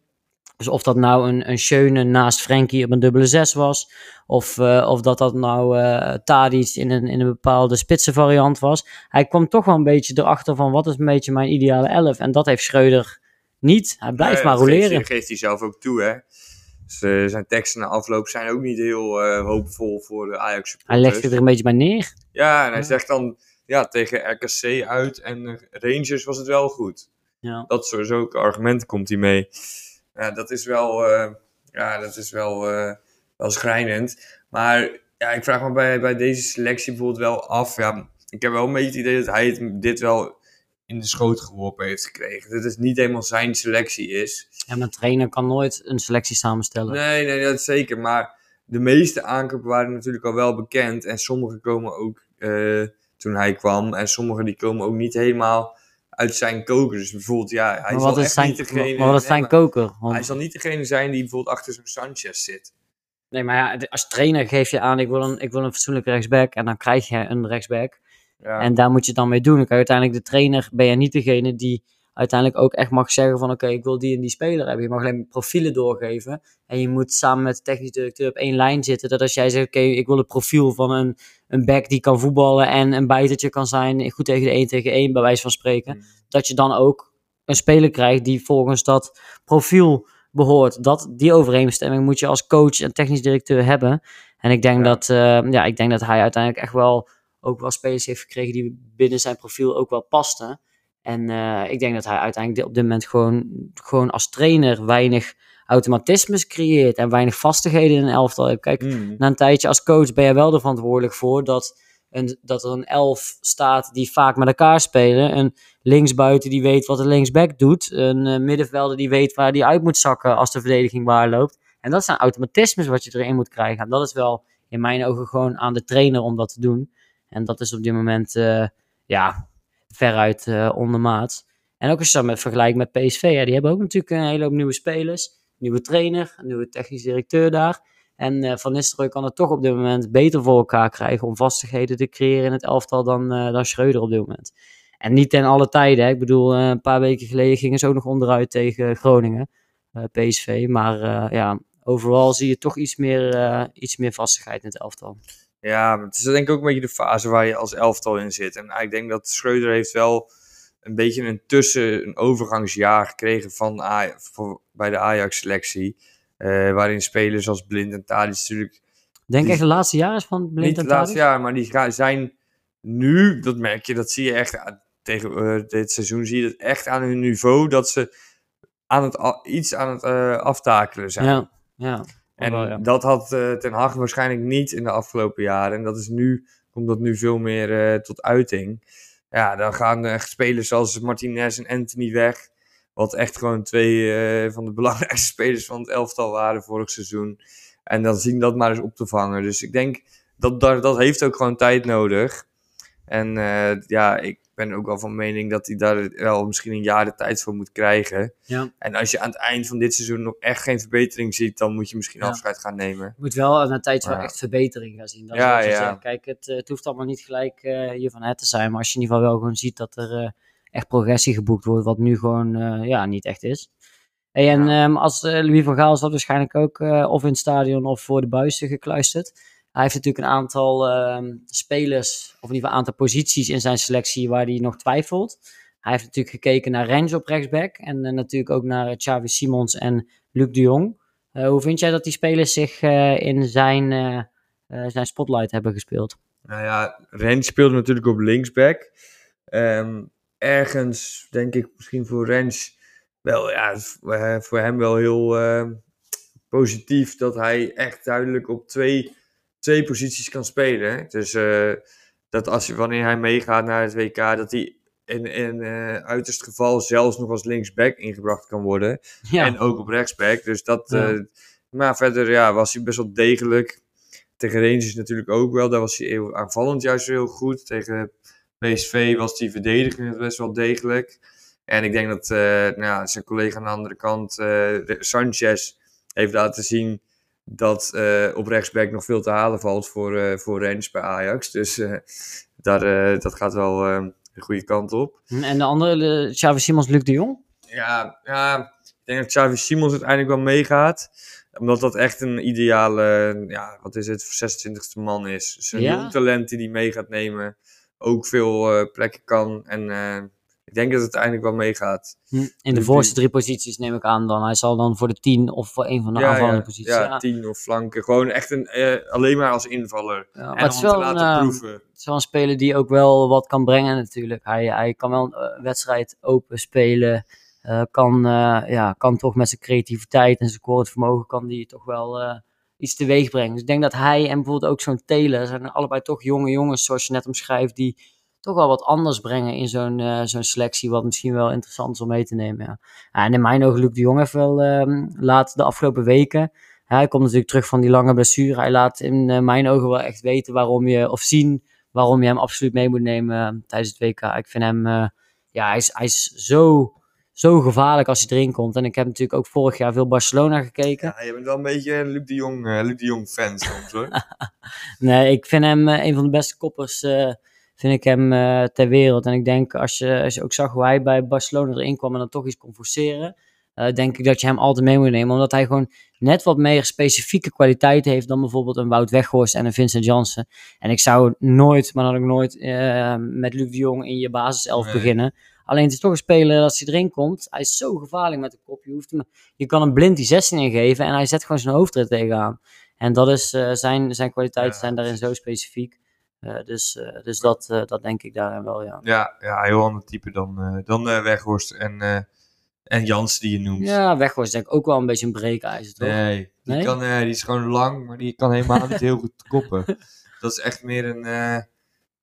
Dus of dat nou een, een Schöne naast Frenkie op een dubbele zes was, of, of dat dat nou Tadic in een, in een bepaalde spitse variant was. Hij kwam toch wel een beetje erachter van wat is een beetje mijn ideale elf. En dat heeft Schreuder niet. Hij blijft maar dat roleren. hij- geeft hij zelf ook toe, hè. Dus, eh, zijn teksten na afloop zijn ook niet heel eh, hoopvol voor de Ajax Hij supporters. legt het er een beetje bij neer. Ja, en hij zegt dan, ja, tegen RKC uit en Rangers was het wel goed. Ja. Dat soort zulke argumenten komt hij mee. Ja, dat is wel, eh, ja, dat is wel, eh, wel schrijnend. Maar ja, ik vraag me bij, bij deze selectie bijvoorbeeld wel af. Ja, ik heb wel een beetje het idee dat hij dit wel in de schoot geworpen heeft gekregen. Dat het niet helemaal zijn selectie is. En een trainer kan nooit een selectie samenstellen. Nee, nee, dat is zeker. Maar de meeste aankopen waren natuurlijk al wel bekend. En sommige komen ook eh, toen hij kwam. En sommige die komen ook niet helemaal uit zijn koker. Dus bijvoorbeeld, ja, hij zal is echt zijn, niet degene... maar wat is zijn koker? Want- Hij zal niet degene zijn die bijvoorbeeld achter zo'n Sanchez zit. Nee, maar ja, als trainer geef je aan, ik wil een, ik wil een fatsoenlijke rechtsback. En dan krijg je een rechtsback. Ja, En daar moet je het dan mee doen. Je uiteindelijk de trainer, ben je niet degene die uiteindelijk ook echt mag zeggen van oké, ik wil die en die speler hebben. Je mag alleen profielen doorgeven. En je moet samen met de technisch directeur op één lijn zitten. Dat als jij zegt, oké, ik wil het profiel van een, een back die kan voetballen en een bijtertje kan zijn, goed tegen de 1 tegen 1 bij wijze van spreken. Mm. Dat je dan ook een speler krijgt die volgens dat profiel behoort. Dat, die overeenstemming moet je als coach en technisch directeur hebben. En ik denk, Ja. dat, eh, ja, ik denk dat hij uiteindelijk echt wel ook wel spelers heeft gekregen die binnen zijn profiel ook wel pasten. En eh, ik denk dat hij uiteindelijk op dit moment gewoon, gewoon als trainer weinig automatismes creëert en weinig vastigheden in een elftal heeft. Kijk, Mm. na een tijdje als coach ben je wel er verantwoordelijk voor dat, een, dat er een elf staat die vaak met elkaar spelen. Een linksbuiten die weet wat de linksback doet. Een eh, middenvelder die weet waar die uit moet zakken als de verdediging waar loopt. En dat zijn automatismes wat je erin moet krijgen. En dat is wel in mijn ogen gewoon aan de trainer om dat te doen. En dat is op dit moment eh, ja, veruit eh ondermaat. En ook als je dat met vergelijkt met PSV, ja, die hebben ook natuurlijk een hele hoop nieuwe spelers. Nieuwe trainer, nieuwe technisch directeur daar. En eh, Van Nistelrooy kan het toch op dit moment beter voor elkaar krijgen om vastigheden te creëren in het elftal dan, dan Schreuder op dit moment. En niet ten alle tijden. Hè. Ik bedoel, een paar weken geleden gingen ze ook nog onderuit tegen Groningen, PSV. Maar ja, overal zie je toch iets meer, iets meer vastigheid in het elftal. Ja, het is denk ik ook een beetje de fase waar je als elftal in zit. En ik denk dat Schreuder heeft wel een beetje een tussen, een overgangsjaar gekregen van voor, bij de Ajax-selectie. eh, waarin spelers als Blind en Tadic natuurlijk denk Die- echt de laatste jaren is van Blind niet en het laatste Tadic. jaar, maar die zijn nu, dat merk je, dat zie je echt tegen eh, dit seizoen, zie je het echt aan hun niveau dat ze aan het, iets aan het eh, aftakelen zijn. Ja, ja. En wel, ja. dat had eh, Ten Hag waarschijnlijk niet in de afgelopen jaren. En dat is nu, komt dat nu veel meer eh, tot uiting. Ja, dan gaan echt spelers zoals Martinez en Anthony weg. Wat echt gewoon twee eh, van de [laughs] belangrijkste spelers van het elftal waren vorig seizoen. En dan zien dat maar eens op te vangen. Dus ik denk dat dat, dat heeft ook gewoon tijd nodig. En ja, ik ben ook wel van mening dat hij daar wel misschien een jaar de tijd voor moet krijgen. Ja. En als je aan het eind van dit seizoen nog echt geen verbetering ziet, dan moet je misschien Ja. afscheid gaan nemen. Je moet wel na een tijdje wel echt verbetering gaan zien. Dat is Ja, zegt. Kijk, het, het hoeft allemaal niet gelijk eh, hiervan het te zijn. Maar als je in ieder geval wel gewoon ziet dat er eh, echt progressie geboekt wordt. Wat nu gewoon eh, ja, niet echt is. Hey, en ehm, als Louis van Gaal zat waarschijnlijk ook of in het stadion of voor de buizen gekluisterd. Hij heeft natuurlijk een aantal ehm, spelers, of in ieder geval een aantal posities in zijn selectie waar hij nog twijfelt. Hij heeft natuurlijk gekeken naar Rens op rechtsback. En eh, natuurlijk ook naar eh, Xavi Simons en Luc de Jong. Eh, hoe vind jij dat die spelers zich in zijn, zijn spotlight hebben gespeeld? Nou ja, Rens speelde natuurlijk op linksback. Ehm, ergens denk ik misschien voor Rens wel, ja, voor hem wel heel ehm, positief dat hij echt duidelijk op twee, twee posities kan spelen. Dus eh, dat als, wanneer hij meegaat naar het WK, dat hij in, in eh, uiterst geval zelfs nog als linksback ingebracht kan worden. Ja, En ook op rechtsback. Dus dat. Ja. eh, maar verder ja, was hij best wel degelijk. Tegen Rangers natuurlijk ook wel. Daar was hij heel aanvallend juist heel goed. Tegen PSV was hij verdedigend best wel degelijk. En ik denk dat nou, zijn collega aan de andere kant, Sanchez, heeft laten zien dat eh, op rechtsback nog veel te halen valt voor, eh voor Rens bij Ajax. Dus eh, daar, dat gaat wel de goede kant op. en de andere, de Xavi Simons, Luc de Jong? Ja, ja, ik denk dat Xavi Simons uiteindelijk wel meegaat. Omdat dat echt een ideale, ja, wat is het, 26e man is. Dus een Ja? jong talent die die mee gaat nemen. Ook veel plekken kan. En ik denk dat het uiteindelijk wel meegaat. Hm, In de voorste drie posities neem ik aan dan. Hij zal dan voor de tien of voor een van de ja, aanvallende ja, posities. ja, Ja, tien of flanken. Gewoon echt een, eh, alleen maar als invaller. En het om is te een, laten eh, proeven. Het is wel een speler die ook wel wat kan brengen natuurlijk. Hij, hij kan wel een eh, wedstrijd open spelen. eh, kan, ja, kan toch met zijn creativiteit en zijn vermogen kan die toch wel eh, iets teweeg brengen. Dus ik denk dat hij en bijvoorbeeld ook zo'n Taylor zijn allebei toch jonge jongens zoals je net omschrijft die toch wel wat anders brengen in zo'n eh, zo'n selectie wat misschien wel interessant is om mee te nemen. Ja. En in mijn ogen Luc de Jong heeft wel ehm, laat de afgelopen weken hij komt natuurlijk terug van die lange blessure. Hij laat in eh, mijn ogen wel echt weten waarom je, of zien waarom je hem absoluut mee moet nemen eh, tijdens het WK. Ik vind hem, eh, ja, hij is, hij is zo, zo gevaarlijk als hij erin komt. En ik heb natuurlijk ook vorig jaar veel Barcelona gekeken. Ja, je bent wel een beetje een Luc de Jong, Luc de Jong fan soms hoor. [laughs] Nee, ik vind hem een van de beste koppers vind ik hem eh, ter wereld. En ik denk, als je, als je ook zag hoe hij bij Barcelona erin kwam en dan toch iets kon forceren, eh, denk ik dat je hem altijd mee moet nemen. Omdat hij gewoon net wat meer specifieke kwaliteiten heeft dan bijvoorbeeld een Wout Weghorst en een Vincent Janssen. En ik zou nooit, maar dan ook nooit, eh, met Luc de Jong in je basiself Nee. beginnen. Alleen het is toch een speler als hij erin komt. Hij is zo gevaarlijk met de kop. Je, hoeft hem, je kan hem blind die 16 ingeven en hij zet gewoon zijn hoofd er tegenaan. En dat is, zijn, zijn kwaliteiten Ja, zijn daarin zo specifiek. Eh, dus eh, dus dat, eh, dat denk ik daarin wel, ja. Ja, ja heel ander type dan, dan Weghorst en, en Jans die je noemt. Ja, Weghorst denk ik ook wel een beetje een breekijzer, toch? Nee, die, Nee? Kan, die is gewoon lang, maar die kan helemaal niet heel goed koppen. [laughs] Dat is echt meer een,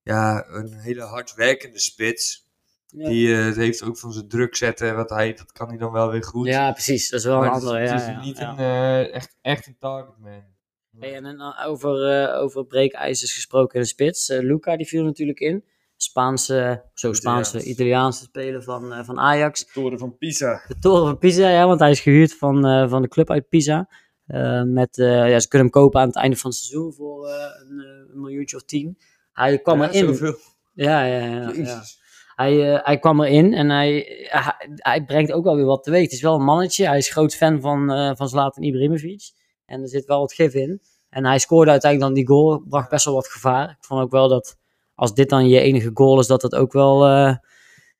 ja, een hele hardwerkende spits. Ja. Die het heeft ook van zijn druk zetten, wat hij, dat kan hij dan wel weer goed. Ja, precies. Dat is wel maar een andere. het ja, is ja, niet een, eh, echt, echt een targetman. Hey, en dan over, eh over breekijzers gesproken in de spits. Eh, Luca die viel natuurlijk in. Spaanse, zo Spaanse, Italiaans. Italiaanse speler van, eh, van Ajax. Toren van Pisa. De toren van Pisa, ja, want hij is gehuurd van, eh, van de club uit Pisa. Eh, met, eh, ja, ze kunnen hem kopen aan het einde van het seizoen voor eh, een, eh, een miljoentje of tien. Hij kwam Ja, erin. zoveel. Ja, ja, ja. ja. Hij, eh, hij kwam erin en hij, hij, hij brengt ook wel weer wat teweeg. Het is wel een mannetje. Hij is groot fan van, eh van Zlatan Ibrahimovic. En er zit wel wat gif in. En hij scoorde uiteindelijk dan die goal. Bracht best wel wat gevaar. Ik vond ook wel dat als dit dan je enige goal is, dat het ook wel eh,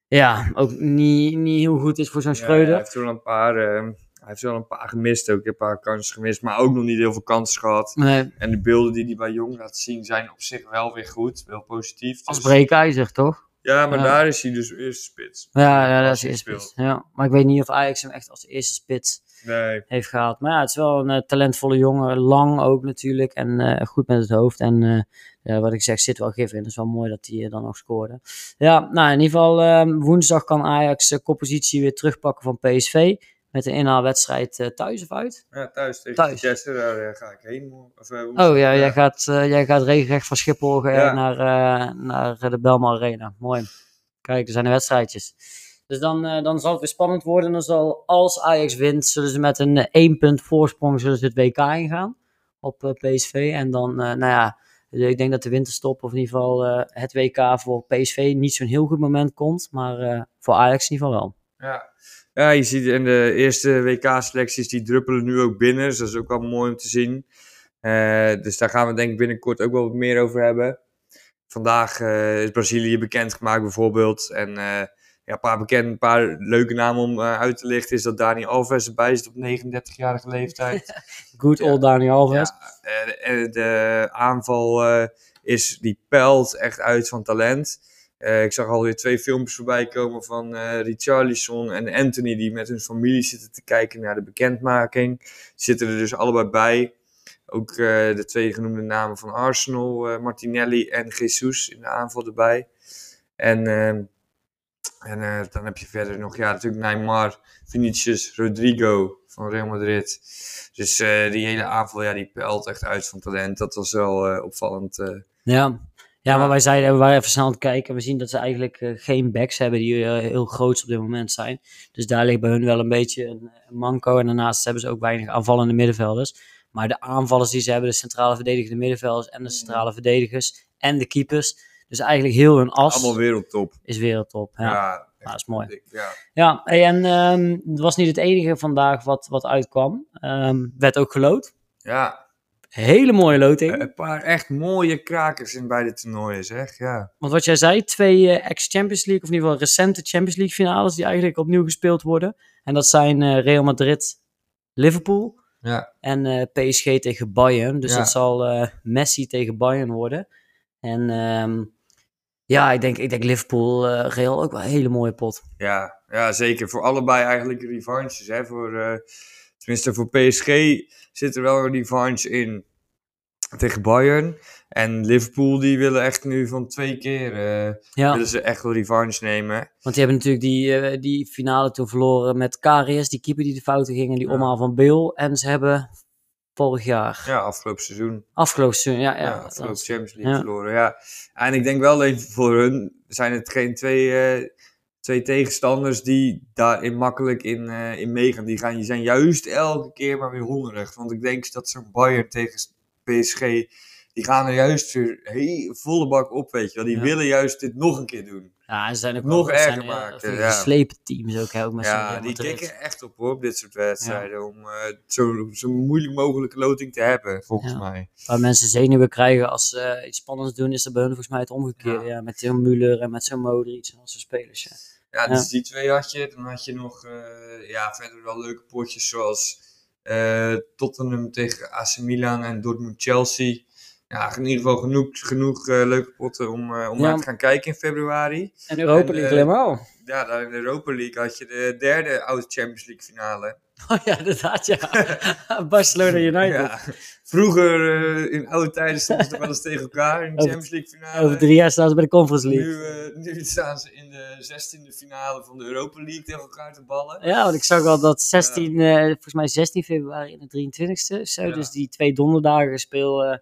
ja, ook niet, niet heel goed is voor zo'n Ja, hij Schreuder. heeft wel een paar, eh, hij heeft wel een paar gemist ook. Een paar kansen gemist, maar ook nog niet heel veel kansen gehad. Nee, En de beelden die hij bij Jong laat zien zijn op zich wel weer goed. Wel positief. als Dus- breekijzer, toch? Ja, maar Ja. daar is hij dus eerste spits. Ja, ja dat is hij eerste spits. Ja. Maar ik weet niet of Ajax hem echt als eerste spits Nee. heeft gehaald. Maar ja, het is wel een eh, talentvolle jongen. Lang ook natuurlijk. En eh, goed met het hoofd. En eh, ja, wat ik zeg, zit wel gif in. Het is wel mooi dat hij dan nog scoorde. Ja, nou in ieder geval eh, woensdag kan Ajax de koppositie weer terugpakken van PSV. Met een inhaalwedstrijd eh, thuis of uit? Ja, thuis tegen Thuis. Vitesse, daar eh, ga ik heen. Of, eh. Oh ja, Jij, gaat, eh, jij gaat regelrecht van Schiphol eh, Ja. naar, eh, naar de Belma Arena. Mooi. Kijk, er zijn de wedstrijdjes. Dus dan, eh, dan zal het weer spannend worden. Dan zal, als Ajax wint, zullen ze met een eh, één punt voorsprong zullen ze het WK ingaan op eh, PSV. En dan, eh, nou ja, ik denk dat de winterstop, of in ieder geval eh, het WK voor PSV, niet zo'n heel goed moment komt. Maar eh, voor Ajax in ieder geval wel. Ja. Ja, je ziet in de eerste WK-selecties, die druppelen nu ook binnen. Dus dat is ook wel mooi om te zien. Eh, dus daar gaan we denk ik binnenkort ook wel wat meer over hebben. Vandaag eh, is Brazilië bekendgemaakt bijvoorbeeld. En eh, ja, een paar, bekend, een paar leuke namen om uit te lichten is dat Dani Alves erbij zit op 39-jarige leeftijd. [laughs] Good old Dani Alves. Ja, de, de aanval is, die pelt echt uit van talent. Eh, ik zag alweer twee filmpjes voorbij komen van eh Richarlison en Anthony die met hun familie zitten te kijken naar de bekendmaking. Zitten er dus allebei bij. Ook eh, de twee genoemde namen van Arsenal, Martinelli en Jesus in de aanval erbij. En, ehm, en dan heb je verder nog, ja, natuurlijk Neymar, Vinicius, Rodrigo van Real Madrid. Dus die hele aanval, ja, die pelt echt uit van talent. Dat was wel opvallend. Ja. Ja, maar wij zeiden, we waren even snel aan het kijken. We zien dat ze eigenlijk eh, geen backs hebben die eh, heel groot op dit moment zijn. Dus daar ligt bij hun wel een beetje een, een manco. En daarnaast hebben ze ook weinig aanvallende middenvelders. Maar de aanvallers die ze hebben, de centrale verdedigende middenvelders en de centrale verdedigers en de keepers. Dus eigenlijk heel hun as Allemaal wereldtop. is wereldtop. Ja, ja. Dat is mooi. dik, ja. Ja, hey, en ehm, het was niet het enige vandaag wat, wat uitkwam. Ehm, werd ook gelood. ja, Hele mooie loting. een paar echt mooie krakers in beide toernooien, zeg. Ja, Want wat jij zei, twee eh, ex-Champions League, of in ieder geval recente Champions League finales die eigenlijk opnieuw gespeeld worden. En dat zijn eh, Real Madrid, Liverpool ja. en eh, PSG tegen Bayern. Dus Ja. dat zal Messi tegen Bayern worden. En ehm, ja, ik denk, ik denk Liverpool, Real ook wel een hele mooie pot. Ja, ja, zeker. Voor allebei eigenlijk revanches. Hè? Voor, tenminste, voor PSG zit er wel een revanche in tegen Bayern. En Liverpool die willen echt nu van twee keer eh, Ja, willen ze echt wel revanche nemen. want die hebben natuurlijk die, eh, die finale toen verloren met Karius, die keeper die de fouten ging en die Ja. omhaal van Bale. En ze hebben vorig jaar, Ja, afgelopen seizoen. afgelopen seizoen, ja, ja, Ja, afgelopen Champions League verloren. Ja. En ik denk wel even voor hun zijn het geen twee, eh, twee tegenstanders die daarin makkelijk in, eh, in meegaan. Die, gaan, die zijn juist elke keer maar weer hongerig. Want ik denk dat zo'n Bayern tegen PSG die gaan er juist weer volle bak op, weet je wel. Die Ja. willen juist dit nog een keer doen. Ja, en ze zijn ook Nog erger zijn, eh, maken, ja. geslepen teams ook, hè, ook met Ja, die tikken echt op hoor, op dit soort wedstrijden. Om eh, zo, zo moeilijk mogelijke loting te hebben, volgens Ja. mij. Waar mensen zenuwen krijgen als ze iets spannends doen, is dat bij hun volgens mij het omgekeerde. Ja. met zo'n Müller en met zo'n Modric en dat soort spelers. Ja. Ja, dus die twee had je. Dan had je nog eh, ja, verder wel leuke potjes zoals eh, Tottenham tegen AC Milan en Dortmund-Chelsea. Ja, in ieder geval genoeg, genoeg eh, leuke potten om, om Ja. naar te gaan kijken in februari. En Europa En, League helemaal. Ja, daar in de Europa League had je de derde oude Champions League finale. [laughs] Oh ja, inderdaad, ja. [laughs] Barcelona United. Ja, vroeger eh, in oude tijden stonden ze wel eens tegen elkaar in de Champions League finale. Over drie jaar staan ze bij de Conference League. Nu, eh, nu staan ze in de zestiende finale van de Europa League tegen elkaar te ballen. Ja, want ik zag al dat 16, eh, volgens mij 16 februari en de 23ste of zo. Ja. Dus die twee donderdagen speel,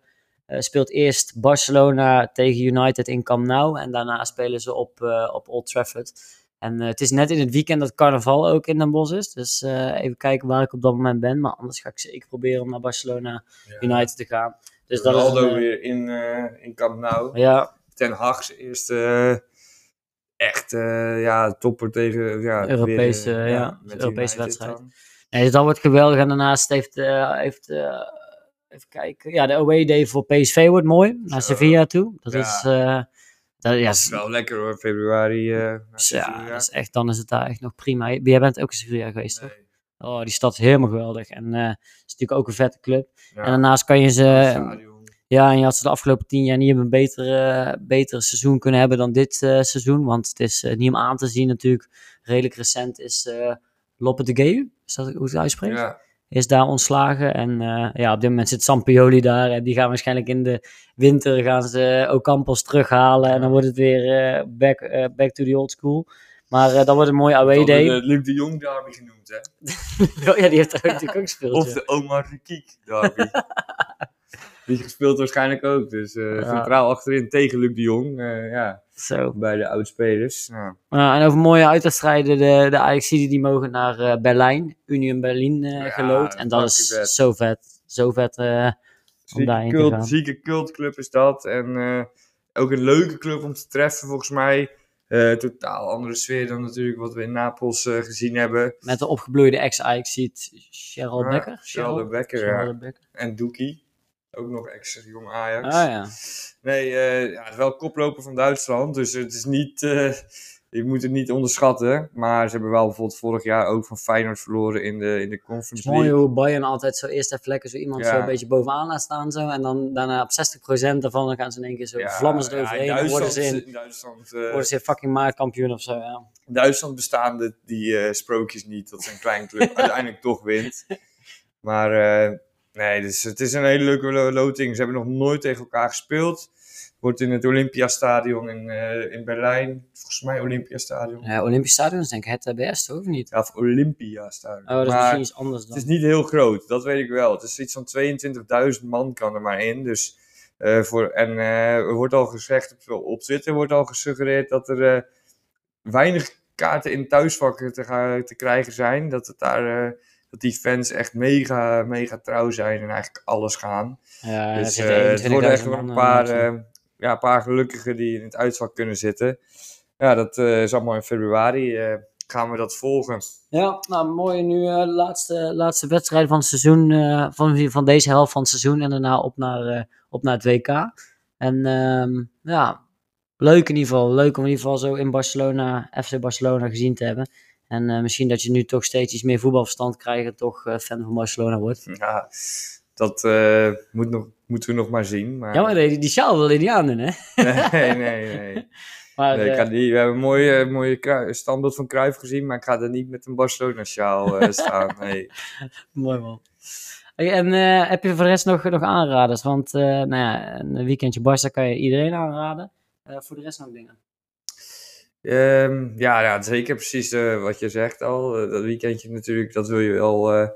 speelt eerst Barcelona tegen United in Camp Nou. En daarna spelen ze op, op Old Trafford. En eh, het is net in het weekend dat carnaval ook in Den Bosch is. Dus eh, even kijken waar ik op dat moment ben. Maar anders ga ik zeker proberen om naar Barcelona United te gaan. Dus dat is een, eh, weer in, in Camp Nou. ja, Ten Hag's eerste echt ja, topper tegen ja, Europese, weer, ja, Europese wedstrijd. dan. Nee, dus dat wordt geweldig. En daarnaast heeft, heeft even kijken. Ja, de away day voor PSV wordt mooi. Naar. Sevilla toe. Dat Ja. is, dat, ja, Dat is wel lekker hoor, februari. naar ja, dat is echt, dan is het daar echt nog prima. Jij bent ook in Sevilla geweest, toch? Oh, die stad is helemaal geweldig. En eh, het is natuurlijk ook een vette club. ja, En daarnaast kan je ze... Ja, en je had ze de afgelopen tien jaar niet een beter, eh, beter seizoen kunnen hebben dan dit eh, seizoen. Want het is niet om aan te zien natuurlijk. Redelijk recent is Loppe de Geu, is dat hoe het uitspreekt? Ja, is daar ontslagen. En eh, ja, op dit moment zit Sampioli daar. En die gaan waarschijnlijk in de winter gaan ze Ocampos terughalen. En dan wordt het weer eh, back, eh, back to the old school. Maar eh, dat wordt een mooie away day. de Luc de Jong derby genoemd hè. [laughs] Oh ja, die heeft er ook natuurlijk ook gespeeld. Of ja. de Omar Rekiek derby. [laughs] Die gespeeld waarschijnlijk ook. Dus eh, Ja. centraal achterin tegen Luc de Jong. eh, ja, Zo. bij de oudspelers. Ja. En over mooie uitwedstrijden, de, de ajax die mogen naar eh, Berlijn, Union Berlin eh Ja, gelood. En dat is vet. zo vet. Zo vet eh, om Zieke, daarheen te cult, gaan. zieke cultclub is dat. En eh, ook een leuke club om te treffen, volgens mij. Eh, totaal andere sfeer dan natuurlijk wat we in Napels eh, gezien hebben. Met de opgebloeide ex-ajax Cheryl Ja, Becker. Cheryl Becker, Cheryl ja. Becker. En Doekie. Ook nog ex-jong Ajax. Ah ja. Nee, eh, ja, het is wel koploper van Duitsland. Dus het is niet... eh, je moet het niet onderschatten. Maar ze hebben wel bijvoorbeeld vorig jaar ook van Feyenoord verloren in de, in de Het Conference is mooi hoe Bayern altijd zo eerst even lekker zo iemand Ja. zo een beetje bovenaan laat staan. Zo, en dan daarna op 60% daarvan dan gaan ze in één keer zo Ja, vlammen ze eroverheen. in en worden ze Duitsland, in, in Duitsland, eh, worden ze fucking maatkampioen of zo. Ja. In Duitsland bestaan de, die eh, sprookjes niet dat een klein club [laughs] uiteindelijk toch wint. Maar eh, nee, dus het is een hele leuke lo- loting. Ze hebben nog nooit tegen elkaar gespeeld. Wordt in het Olympiastadion in, eh, in Berlijn. Volgens mij Olympiastadion. Ja, Olympisch Stadion is denk ik het BS toch, of niet? Ja, of Olympiastadion. Oh, dat is maar misschien iets anders dan. het is niet heel groot, dat weet ik wel. Het is iets van 22.000 man kan er maar in. Dus, eh, voor, en eh, er wordt al gezegd, op, op Twitter wordt al gesuggereerd dat er eh, weinig kaarten in thuisvakken te, ga- te krijgen zijn. Dat, het daar, eh, dat die fans echt mega, mega trouw zijn en eigenlijk alles gaan. ja, er Dus zitten eh, het worden echt 21.000 wel een paar, eh, ja, een paar gelukkigen die in het uitvak kunnen zitten. Ja, dat eh, is allemaal in februari. gaan we dat volgen. Ja, nou mooi. Nu de laatste, laatste wedstrijd van het seizoen, van, van deze helft van het seizoen. En daarna op naar, op naar het WK. En ehm, ja, leuk in ieder geval. Leuk om in ieder geval zo in Barcelona, FC Barcelona gezien te hebben. En eh, misschien dat je nu toch steeds iets meer voetbalverstand krijgt en toch eh, fan van Barcelona wordt. Ja, dat eh, moet nog, moeten we nog maar zien. Maar... Ja, maar die, die sjaal wil je niet aandoen, hè? Nee, nee, nee. [laughs] Maar, nee ik ga niet, we hebben een mooie, mooie standbeeld van Cruijff gezien, maar ik ga er niet met een Barcelona-sjaal [laughs] staan. Nee. Mooi man. En heb je voor de rest nog, nog aanraders? Want nou ja, een weekendje Barça kan je iedereen aanraden. Voor de rest nog dingen. Ehm, ja, ja, zeker precies eh, wat je zegt al. Eh, dat weekendje natuurlijk, dat wil je wel, eh,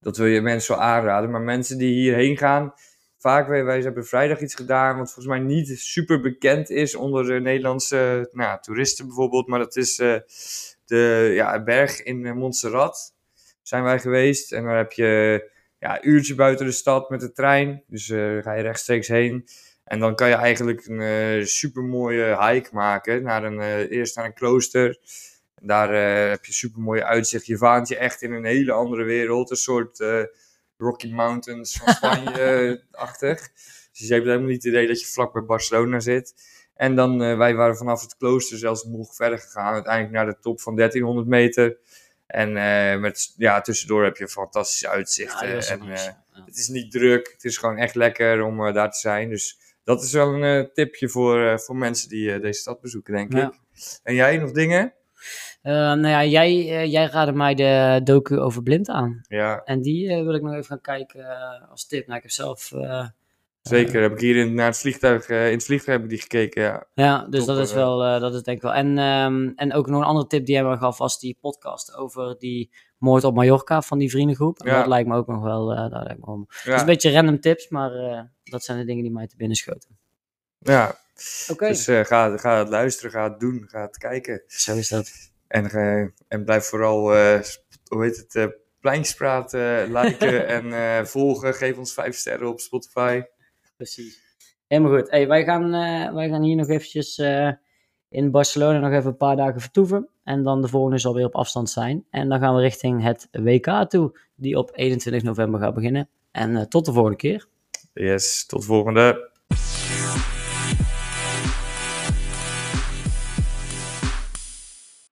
dat wil je mensen wel aanraden. Maar mensen die hierheen gaan, vaak, wij, wij hebben vrijdag iets gedaan wat volgens mij niet super bekend is onder de Nederlandse nou, toeristen bijvoorbeeld. Maar dat is de ja, berg in Montserrat zijn wij geweest. En daar heb je ja, uurtje buiten de stad met de trein. Dus uh, ga je rechtstreeks heen. En dan kan je eigenlijk een uh, super mooie hike maken. Naar een, uh, eerst naar een klooster. Daar heb je super mooie uitzicht. Je vaant je echt in een hele andere wereld. Een soort Rocky Mountains van Spanje-achtig. [laughs] dus je hebt helemaal niet het idee dat je vlak bij Barcelona zit. En dan, wij waren vanaf het klooster zelfs nog verder gegaan. Uiteindelijk naar de top van 1300 meter. En met, ja, tussendoor heb je fantastische uitzichten. Ja, en, Het is niet druk. Het is gewoon echt lekker om daar te zijn. Dus dat is wel een tipje voor, voor mensen die deze stad bezoeken, denk ik. En jij nog dingen? nou ja, jij, jij raadde mij de docu over blind aan. Ja. En die wil ik nog even gaan kijken als tip. Nou, ik heb zelf Zeker, heb ik hier in, naar het vliegtuig, uh, in het vliegtuig heb ik die gekeken, ja. Ja, dus dat is wel, uh, dat is denk ik wel. En, um, en ook nog een andere tip die hij me gaf was die podcast over die moord op Mallorca van die vriendengroep. En ja. dat lijkt me ook nog wel, uh, dat lijkt me wel. Ja. is een beetje random tips, maar dat zijn de dingen die mij te binnen schoten. Ja, okay. dus ga, ga het luisteren, ga het doen, ga het kijken. Zo is dat. En, en blijf vooral, hoe heet het, Pleinspraat [laughs] liken en volgen. Geef ons vijf sterren op Spotify precies. Helemaal goed. Hey, wij, gaan, uh, wij gaan hier nog eventjes uh, in Barcelona nog even een paar dagen vertoeven. En dan de volgende zal weer op afstand zijn. En dan gaan we richting het WK toe, die op 21 november gaat beginnen. En uh, tot de volgende keer. Yes, tot de volgende.